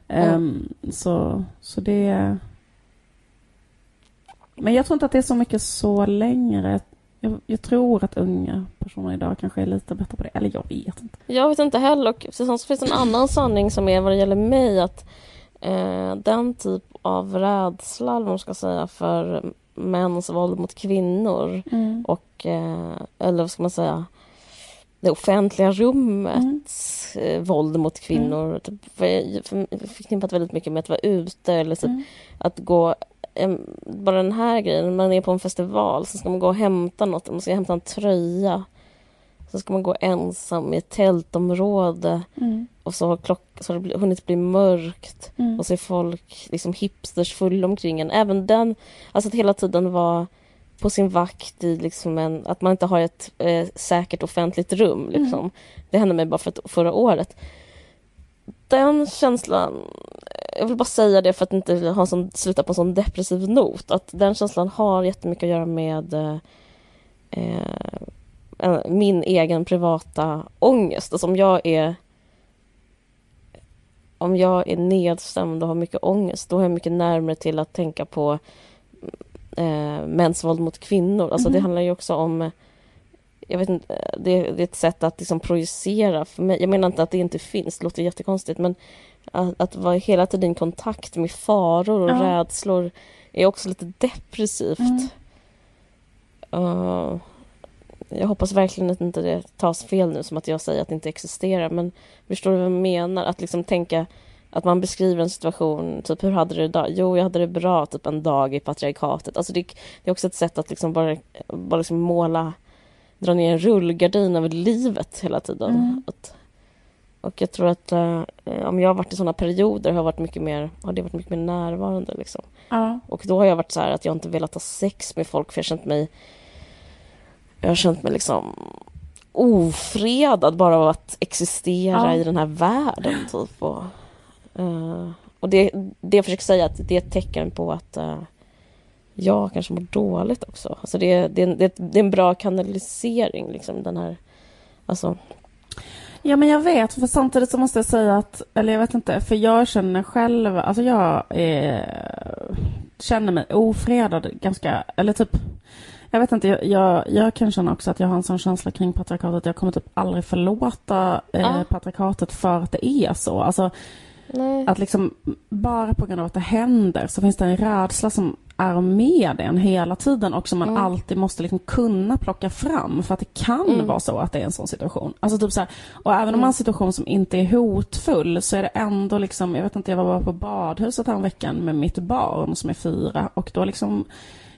ehm, så, så det... Men jag tror inte att det är så mycket så längre. Jag, jag tror att unga personer idag kanske är lite bättre på det. Eller jag vet inte. Jag vet inte heller. Och sen så finns det en annan sanning som är vad det gäller mig att eh, den typ av rädsla, eller vad man ska säga, för mäns våld mot kvinnor och, eh, eller vad ska man säga, det offentliga rummets eh, våld mot kvinnor. Typ, för- för- förknippat väldigt mycket med att vara ute eller typ Mm. att gå bara den här grejen, man är på en festival så ska man gå och hämta något, man ska hämta en tröja. Så ska man gå ensam i ett tältområde Mm. och så har, klock, så har det hunnit bli mörkt Mm. och så är folk liksom hipsters fulla omkring en. Även den, alltså att hela tiden vara på sin vakt i liksom en, att man inte har ett eh, säkert offentligt rum. Liksom. Det hände mig bara för ett, förra året. Den känslan jag vill bara säga det för att inte ha sån, sluta på en sån depressiv not. Att den känslan har jättemycket att göra med eh, min egen privata ångest. Alltså om jag är om jag är nedstämd och har mycket ångest, då är jag mycket närmare till att tänka på eh, mäns våld mot kvinnor. Alltså mm. det mhm. handlar ju också om jag vet inte, det, det, är ett sätt att liksom projicera för mig. Jag menar inte att det inte finns, det låter jättekonstigt, men att, att vara hela tiden i kontakt med faror och ja. rädslor är också lite depressivt. Mm. Uh, jag hoppas verkligen att inte det tas fel nu som att jag säger att det inte existerar men förstår du vad jag menar? Att liksom tänka att man beskriver en situation, typ hur hade du det idag? Jo, jag hade det bra typ en dag i patriarkatet. Alltså det, det är också ett sätt att liksom bara, bara liksom måla, dra ner en rullgardin över livet hela tiden. Mm. Att, och jag tror att uh, om jag har varit i sådana perioder har, jag varit mycket mer, har det varit mycket mer närvarande. Liksom. Ja. Och då har jag varit så här att jag inte velat ha sex med folk för jag har känt mig jag har känt mig liksom ofredad bara av att existera ja. i den här världen. Typ. Och, uh, och det, det jag försöker säga att det är ett tecken på att uh, jag kanske mår dåligt också. Alltså det, det, det, det är en bra kanalisering, liksom, den här... Alltså, Ja men jag vet, för samtidigt så måste jag säga att, eller jag vet inte, för jag känner själv, alltså jag är, känner mig ofredad ganska, eller typ jag vet inte, jag, jag, jag, kan känna också att jag har en sån känsla kring patriarkatet. Jag kommer typ aldrig förlåta eh, ah. patriarkatet för att det är så. Alltså, Nej. Att liksom bara på grund av att det händer så finns det en rädsla som är med en hela tiden och som man mm. alltid måste liksom kunna plocka fram för att det kan mm. vara så att det är en sån situation. Alltså typ så här, och även om man har en situation som inte är hotfull så är det ändå liksom, jag vet inte, jag var bara på badhuset veckan med mitt barn som är fyra och då liksom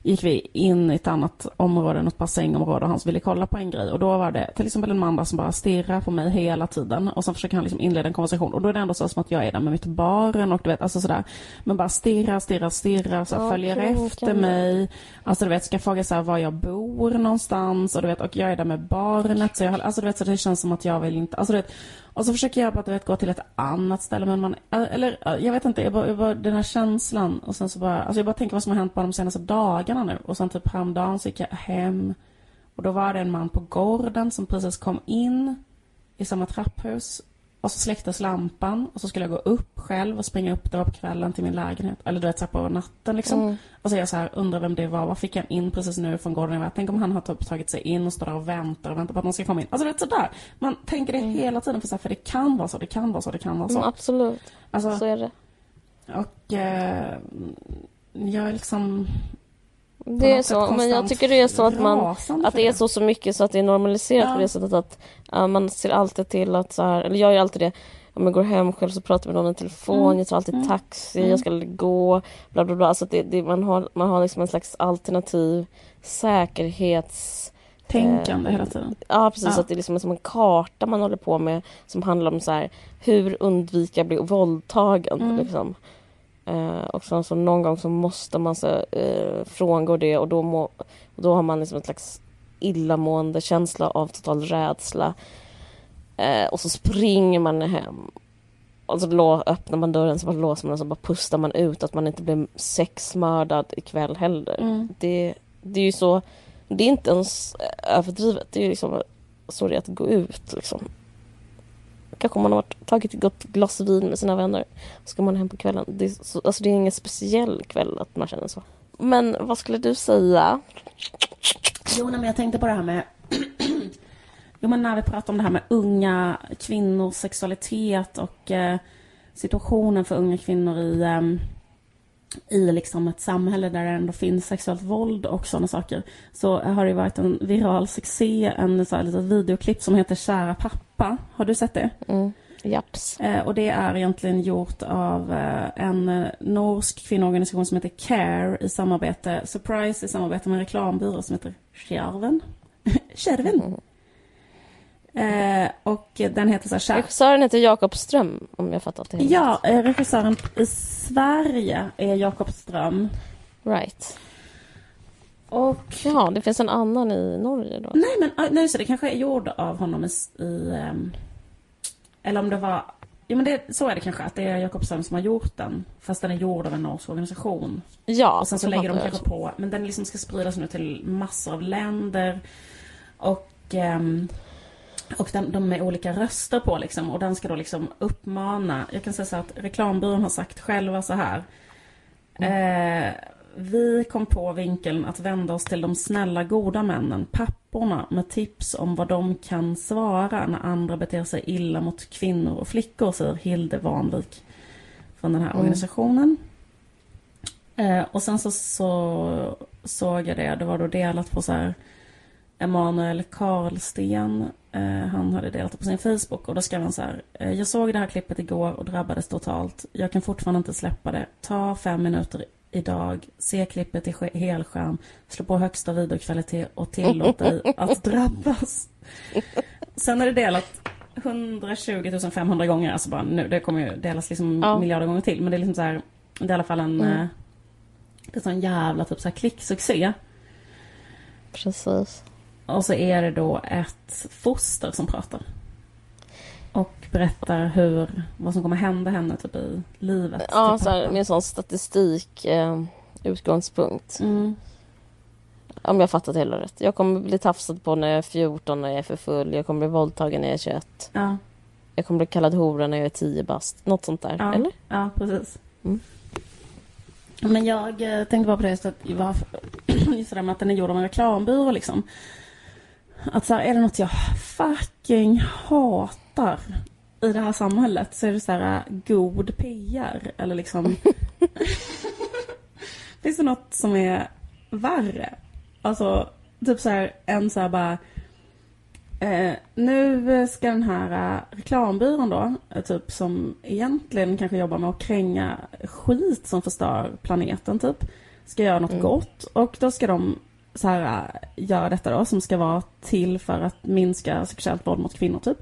gick vi in i ett annat område, något bassängområde och han ville kolla på en grej och då var det till exempel en man där som bara stirrar på mig hela tiden och sen försöker han liksom inleda en konversation och då är det ändå så som att jag är där med mitt barn och du vet, alltså sådär. Men bara stirrar, stirrar, stirrar, så okay, följer efter mig. Alltså du vet, ska fråga så var jag bor någonstans och du vet, och jag är där med barnet så jag, alltså du vet, så det känns som att jag vill inte, alltså du vet, och så försöker jag bara vet, gå till ett annat ställe men man, eh, eller eh, jag vet inte, jag bara, jag bara, den här känslan och sen så bara, alltså jag bara tänker vad som har hänt bara de senaste dagarna nu. Och sen typ häromdagen så gick jag hem och då var det en man på gården som precis kom in i samma trapphus och så släcktes lampan och så skulle jag gå upp själv och springa upp, det var på kvällen till min lägenhet. Eller du vet så på natten liksom. Mm. Och så är jag så här, undrar vem det var. Vad fick han in precis nu från gården? Jag tänk om han har typ tagit sig in och står där och väntar och väntar på att någon ska komma in. Alltså du vet sådär. Man tänker det mm. hela tiden för, så här, för det kan vara så, det kan vara så, det kan vara så. Mm, absolut. Alltså, så är det. Och eh, jag är liksom det är så, men jag tycker det är så att man att det är så så mycket så att det är normaliserat ja. på det sättet att uh, man ser alltid till att så här, eller jag gör alltid det om jag går hem själv så pratar jag med någon i telefon, mm. jag tar alltid mm. taxi, mm. jag ska gå, bla bla bla. Alltså det, det, man har, man har liksom en slags alternativ säkerhets... Tänkande eh, hela tiden. Ja precis, ja. att det är liksom som en karta man håller på med som handlar om så här, hur undvika att bli våldtagen. Mm. Liksom. Eh, och sen så någon gång så måste man så, eh, frångå det och då, må, då har man liksom en slags illamående känsla av total rädsla. Eh, och så springer man hem. Och så lå, öppnar man dörren så bara låser man och så bara pustar man ut att man inte blir sexmördad ikväll heller. Mm. Det, det är ju så, det är inte ens överdrivet. Det är ju liksom så det är att gå ut liksom. Kanske man har tagit ett gott glas vin med sina vänner. Så ska man hem på kvällen. Det är, så, alltså det är ingen speciell kväll att man känner så. Men vad skulle du säga? Jo, men jag tänkte på det här med (clears throat) Jo, men när vi pratar om det här med unga kvinnors sexualitet och eh, situationen för unga kvinnor i, eh, i liksom ett samhälle där det ändå finns sexuellt våld och sådana saker. Så har det varit en viral succé, en så här litet videoklipp som heter Kära pappa. Har du sett det? Mm. Japs. Eh, och det är egentligen gjort av eh, en eh, norsk kvinnoorganisation som heter CARE i samarbete, Surprise i samarbete med en reklambyrå som heter Kärven. (laughs) Kärven. Mm. Eh, och den heter så här... Regissören heter Jakob Ström, om jag fattat det helt Ja, eh, regissören i Sverige är Jakob Ström. Right. Och... Ja, det finns en annan i Norge då? Nej, men nej, så det kanske är gjord av honom i... i um, eller om det var Ja men det, så är det kanske, att det är Jakob Söm som har gjort den. Fast den är gjord av en norsk organisation. Ja, Och sen så så lägger de kanske på, men den liksom ska spridas nu till massor av länder. Och, ehm, och den, de är olika röster på liksom. Och den ska då liksom uppmana, jag kan säga så att reklambyrån har sagt själva så här. Eh, vi kom på vinkeln att vända oss till de snälla goda männen, papporna, med tips om vad de kan svara när andra beter sig illa mot kvinnor och flickor, säger Hilde Vanvik från den här organisationen. Eh, och sen så, så såg jag det, det var då delat på så här Emanuel Karlsten, eh, han hade delat det på sin Facebook och då skrev han så här. Eh, jag såg det här klippet igår och drabbades totalt. Jag kan fortfarande inte släppa det. Ta fem minuter idag, se klippet i sk- helskärm, slå på högsta videokvalitet och tillåt dig att (laughs) drabbas. Sen är det delat 120 500 gånger, alltså bara nu, det kommer ju delas liksom Ja. miljarder gånger till, men det är liksom så här, det är i alla fall en, Mm. eh, det är sån jävla typ så här klicksuccé. Precis. Och så är det då ett foster som pratar. Och berättar hur, vad som kommer hända henne typ i livet. Ja, till så här, med en sån statistik eh, utgångspunkt. Mm. Om jag fattat hela rätt. Jag kommer bli tafsad på när jag är 14 när jag är för full. Jag kommer bli våldtagen när jag är 21. Ja, Jag kommer bli kallad hora när jag är 10 bast. Något sånt där, ja, eller? ja, precis. Mm. Men jag eh, tänkte bara på det att varför, (clears throat) just det där med att den är gjord av en reklambyrå liksom. Att så här, är det något jag fucking hatar i det här samhället så är det så här eh, god PR eller liksom (laughs) Finns det något som är värre? Alltså, typ så här, en så här bara... Eh, nu ska den här eh, reklambyrån då, eh, typ som egentligen kanske jobbar med att kränga skit som förstör planeten typ, ska göra något Mm. gott. Och då ska de så här göra detta då, som ska vara till för att minska sexuellt våld mot kvinnor typ.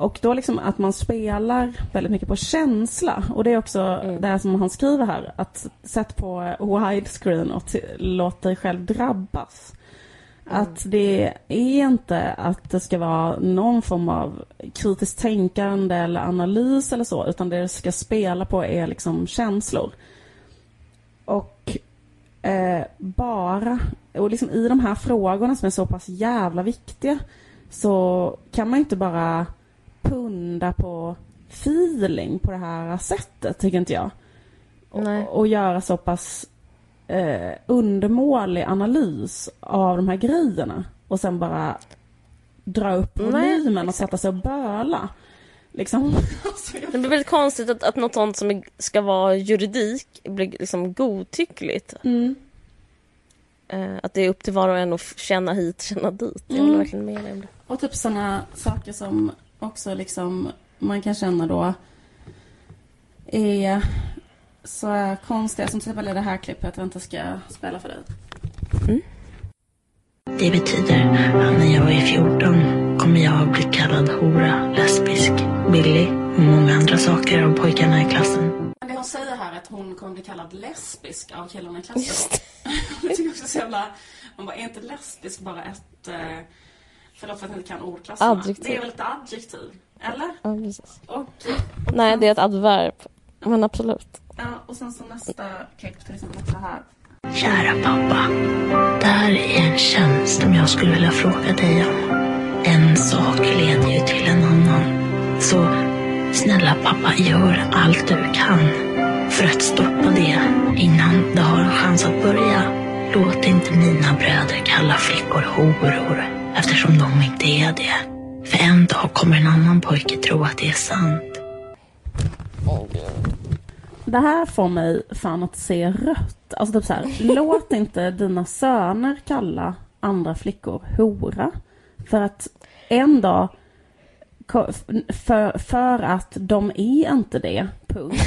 Och då liksom att man spelar väldigt mycket på känsla. Och det är också Mm. det här som han skriver här. Att sätt på widescreen och låt dig själv drabbas. Att det är inte att det ska vara någon form av kritiskt tänkande eller analys eller så. Utan det det ska spela på är liksom känslor. Och eh, bara, och liksom i de här frågorna som är så pass jävla viktiga. Så kan man inte bara punda på feeling på det här sättet, tycker inte jag. Nej. Och, och göra så pass eh, undermålig analys av de här grejerna. Och sen bara dra upp volymen och sätta sig och böla. Liksom. (laughs) Alltså, Det blir väldigt konstigt att, att något sånt som ska vara juridik blir liksom godtyckligt. mm. Eh, att det är upp till var och en att känna hit, känna dit. Jag Mm. verkligen med det. Och typ sådana saker som också liksom man kan känna då är så konstiga. Som till exempel i det här klippet jag inte ska spela för dig. Det betyder att när jag är 14 kommer jag att bli kallad hora, lesbisk, billig och många andra saker av pojkarna i klassen. Men det hon säger här är att hon kommer bli kallad lesbisk av killarna i klassen. det (laughs) tycker jag också är så jävla... Man bara, är inte lesbisk bara ett... Eh, förlåt för att jag inte kan ordklasserna. Adjektiv. Det är väl ett adjektiv? Eller? Ja, precis. Och, Nej, det är ett adverb. Men absolut. ja, och sen så nästa klipp till exempel så här. Kära pappa. Det här är en tjänst som jag skulle vilja fråga dig om. En sak leder ju till en annan. Så snälla pappa, gör allt du kan för att stoppa det innan det har en chans att börja. Låt inte mina bröder kalla flickor horor eftersom de inte är det. För en dag kommer en annan pojke tro att det är sant. Det här får mig fan att se rött. Alltså typ så här, låt inte dina söner kalla andra flickor hora. För att en dag, för, för att de är inte det, punkt.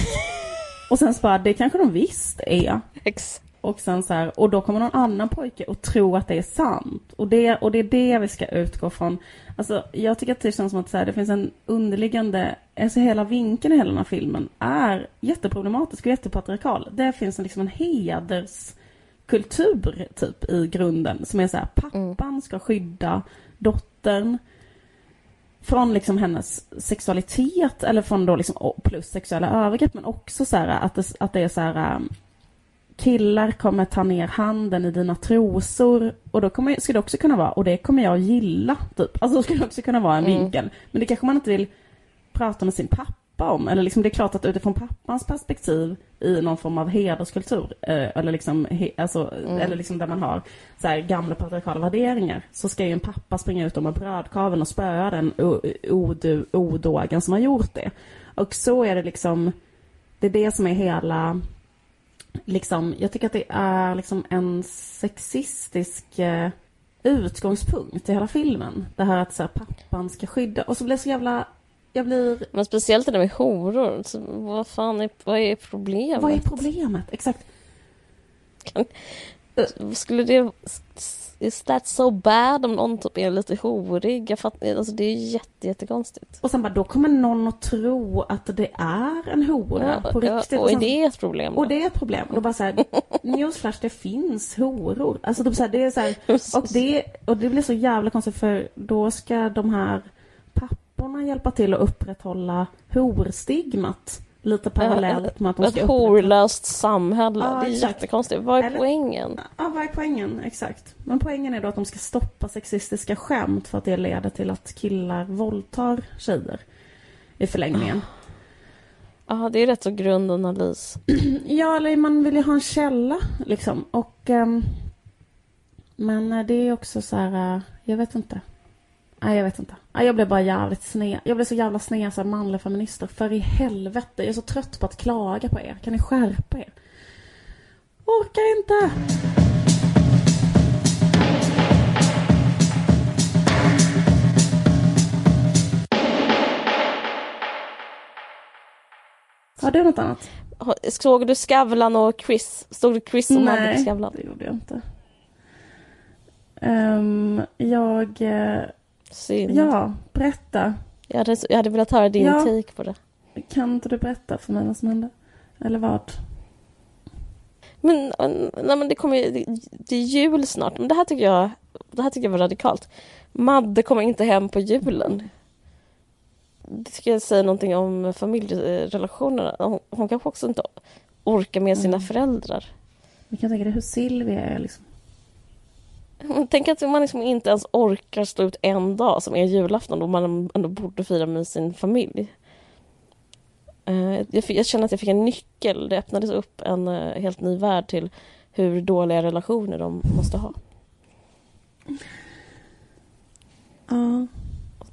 Och sen så bara, det kanske de visst är. Exakt. Och sen så här, och då kommer någon annan pojke och tro att det är sant. Och det, och det är det vi ska utgå från. Alltså, jag tycker att det känns som att så här, det finns en underliggande, alltså hela vinkeln i hela den här filmen är jätteproblematisk och jättepatriarkal. Det finns en, liksom en hederskultur typ i grunden som är så här, pappan ska skydda dottern. från liksom hennes sexualitet eller från då liksom plus sexuella övergrepp men också så här att det, att det är så här um, killar kommer ta ner handen i dina trosor och då kommer, ska det också kunna vara och det kommer jag gilla typ. Alltså då skulle det också kunna vara en Mm. vinkel. Men det kanske man inte vill prata med sin pappa om. Eller liksom det är klart att utifrån pappans perspektiv i någon form av hederskultur eh, eller liksom, he, alltså, Mm. eller liksom där man har så här gamla patriarkala värderingar så ska ju en pappa springa ut med brödkaveln och spöa den odu- odågen som har gjort det. Och så är det liksom, det är det som är hela liksom, jag tycker att det är liksom en sexistisk eh, utgångspunkt i hela filmen. Det här att så här, pappan ska skydda. Och så blir jag så jävla... Jag blir... Men speciellt det där med horor. Så vad fan är, vad är problemet? Vad är problemet? Exakt. Skulle det... Is that so bad om någon typ är lite horig? Jag fattar, alltså det är jätte, jättekonstigt. Och sen bara, då kommer någon att tro att det är en hora Ja, på ja, riktigt. och är sen- det ett problem? Och det är ett problem. Och då bara så här, newsflash, det finns horor. Alltså typ så här, det är så här, och det, och det blir så jävla konstigt för då ska de här papporna hjälpa till att upprätthålla horstigmat. Lite parallellt med att de Ett ska upprätthålla... horlöst samhälle. Ja, det är exakt. jättekonstigt. Vad är Eller- poängen? Ja, vad är poängen? Exakt. Men poängen är då att de ska stoppa sexistiska skämt för att det leder till att killar våldtar tjejer i förlängningen. Ja, det är rätt så grundanalys. (clears throat) Ja, eller man vill ju ha en källa liksom. Och... ehm, men eh, det är också så här... eh, jag vet inte. Nej, jag vet inte. Nej, jag blev bara jävligt sned. Jag blev så jävla sned så manliga feminister. För i helvete. Jag är så trött på att klaga på er. Kan ni skärpa er? Orkar inte. Har du något annat? Såg du Skavlan och Chris? Stod det Chris och Madde på Nej, Skavlan? det gjorde jag inte. Ehm, jag... Synd. ja, berätta. Jag, hade, jag hade velat höra din Ja. take på det. Kan inte du berätta för mig vad som hände? Eller vad? Men, nej, men det kommer ju, det, det är jul snart. Men det här tycker jag, det här tycker jag var radikalt. Madde kommer inte hem på julen. Det tycker jag säger någonting om familjerelationerna. Hon, hon kanske också inte orkar med sina Mm. föräldrar. Vi kan tänka dig hur Silvia är liksom. (laughs) Tänk att man liksom inte ens orkar stå ut en dag som är julafton då man ändå borde fira med sin familj. Eh, Jag, fick, jag känner att jag fick en nyckel. Det öppnades upp en eh, helt ny värld till hur dåliga relationer de måste ha. Ja.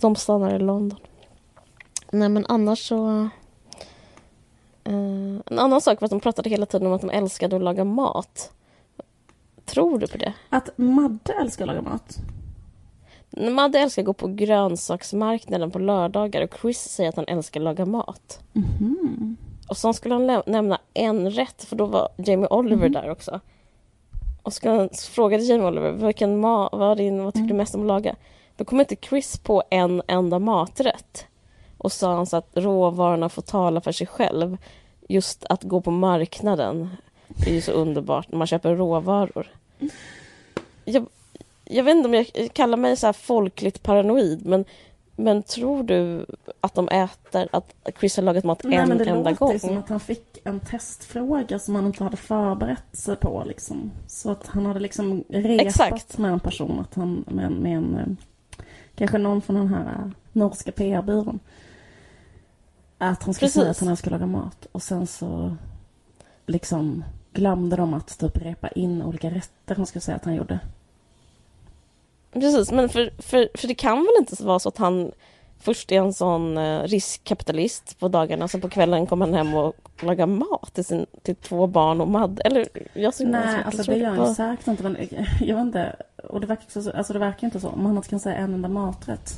De stannar i London. Nej men annars så... Eh, en annan sak var att de pratade hela tiden om att de älskade att laga mat. Tror du på det? Att Madde älskar att laga mat. Madde älskar att gå på grönsaksmarknaden på lördagar och Chris säger att han älskar att laga mat. Mhm. Och sen skulle han nämna en rätt för då var Jamie Oliver Mhm. där också. Och skulle han, så frågade Jamie Oliver vilken ma- vad, din, vad tycker du Mm. mest om att laga? Då kom inte Chris på en enda maträtt. Och sa han så att råvarorna får tala för sig själv. Just att gå på marknaden är ju så underbart när man köper råvaror. Jag, jag vet inte om jag kallar mig så här folkligt paranoid men, men tror du att de äter, att Chris har lagat mat Nej, en det enda låter gång? ju som att han fick en testfråga som han inte hade förberett sig på. Liksom. Så att han hade liksom repat Exakt. med en person. Att han, med, med en, eh, kanske någon från den här eh, norska PR-byrån. Att han skulle Precis. säga att han att laga mat. Och sen så liksom glömde de att typ repa in olika rätter han skulle säga att han gjorde. Precis, men för, för, för det kan väl inte vara så att han först är en sån eh, riskkapitalist på dagarna, så på kvällen kommer han hem och lagar mat till, sin, till två barn och Madde. Eller jag ser Nej, alltså tror det gör han säkert inte. Men (laughs) jag vet inte. Och det verkar, så, alltså det verkar inte så. Om han inte kan säga en enda maträtt.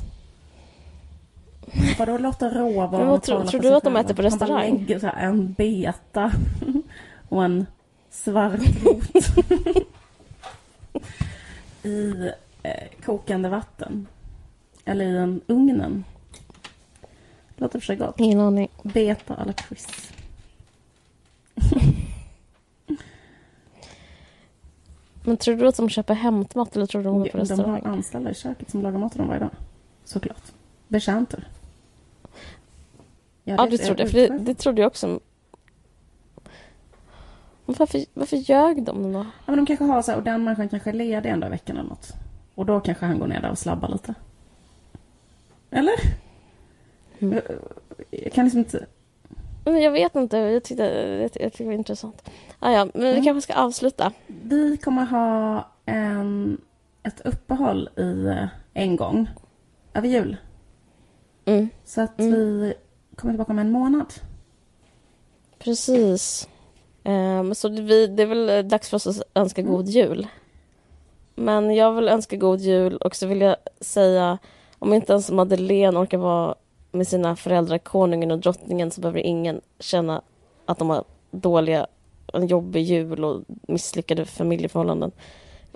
(laughs) Vadå låta råvarorna tror- tala tror för du att de äter på Han bara restaurang? lägger så här en beta (laughs) och en svartrot (laughs) i eh, kokande vatten. Eller i en ugnen. Låter för sig gott. Ingen aning. Beta eller Chris. (laughs) Men tror du att de köper hämtmat eller tror du de går på De har restaurang? anställda i köket som lagar mat till dem varje dag. Såklart. Betjänter. Ja, det trodde jag. För det, det trodde jag också. Varför, varför ljög de då? Ja, men de kanske har så här, och den människan kanske är ledig en dag i veckan eller något. Och då kanske han går ner där och slabbar lite. Eller? Mm. Jag kan liksom inte... Jag vet inte, jag tyckte, jag tyckte det var intressant. Ah, ja, men Mm. vi kanske ska avsluta. Vi kommer ha en, ett uppehåll i eh, en gång. Över jul. Mm, Så att Mm. vi kommer tillbaka om en månad. precis. Ehm, så det, vi, det är väl dags för oss att önska Mm. god jul. Men jag vill önska god jul och så vill jag säga om inte ens Madeleine orkar vara med sina föräldrar, konungen och drottningen, så behöver ingen känna att de har dåliga, en jobbig jul och misslyckade familjeförhållanden.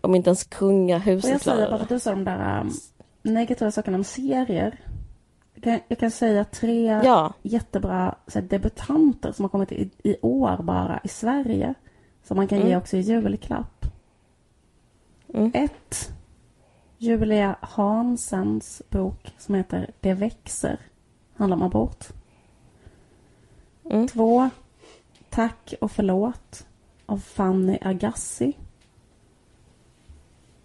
Om inte ens Och kungahuset jag säger klarar bara det. att du sa de där um, negativa sakerna om serier. Jag kan, jag kan säga tre Ja, jättebra så här, debutanter som har kommit i, i år bara i Sverige. Som man kan ge Mm. också i julklapp. Mm. Ett. Julia Hansens bok som heter Det växer. Handlar om abort. mm. Två. Tack och förlåt. Av Fanny Agassi.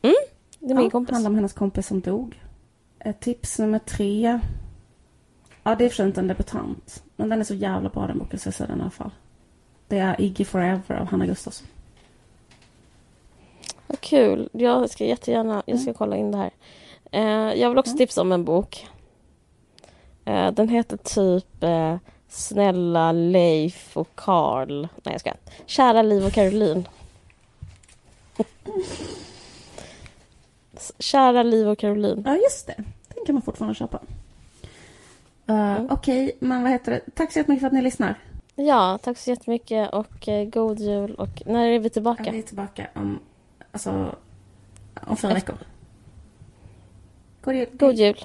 det är min ja, kompis. handlar om hennes kompis som dog. Tips nummer tre. Ja, det är för inte en debutant. Men den är så jävla bra den boken så jag säger den i alla fall. Det är Iggy Forever av Hanna Gustafsson. Vad kul. Jag ska jättegärna jag ska Mm. kolla in det här. Eh, jag vill också Mm. tipsa om en bok. Eh, den heter typ eh, Snälla Leif och Karl. Nej, jag ska. Kära Liv och Caroline. (laughs) Kära Liv och Caroline. Ja, just det. Den kan man fortfarande köpa. Uh, Mm. Okej, men vad heter det? Tack så jättemycket för att ni lyssnar. Ja, tack så jättemycket och eh, god jul. Och när är vi tillbaka? Vi är tillbaka om, alltså, om fyra veckor. God jul. God jul.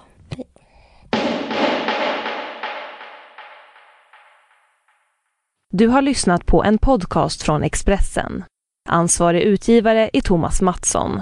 Du har lyssnat på en podcast från Expressen. Ansvarig utgivare är Thomas Mattsson.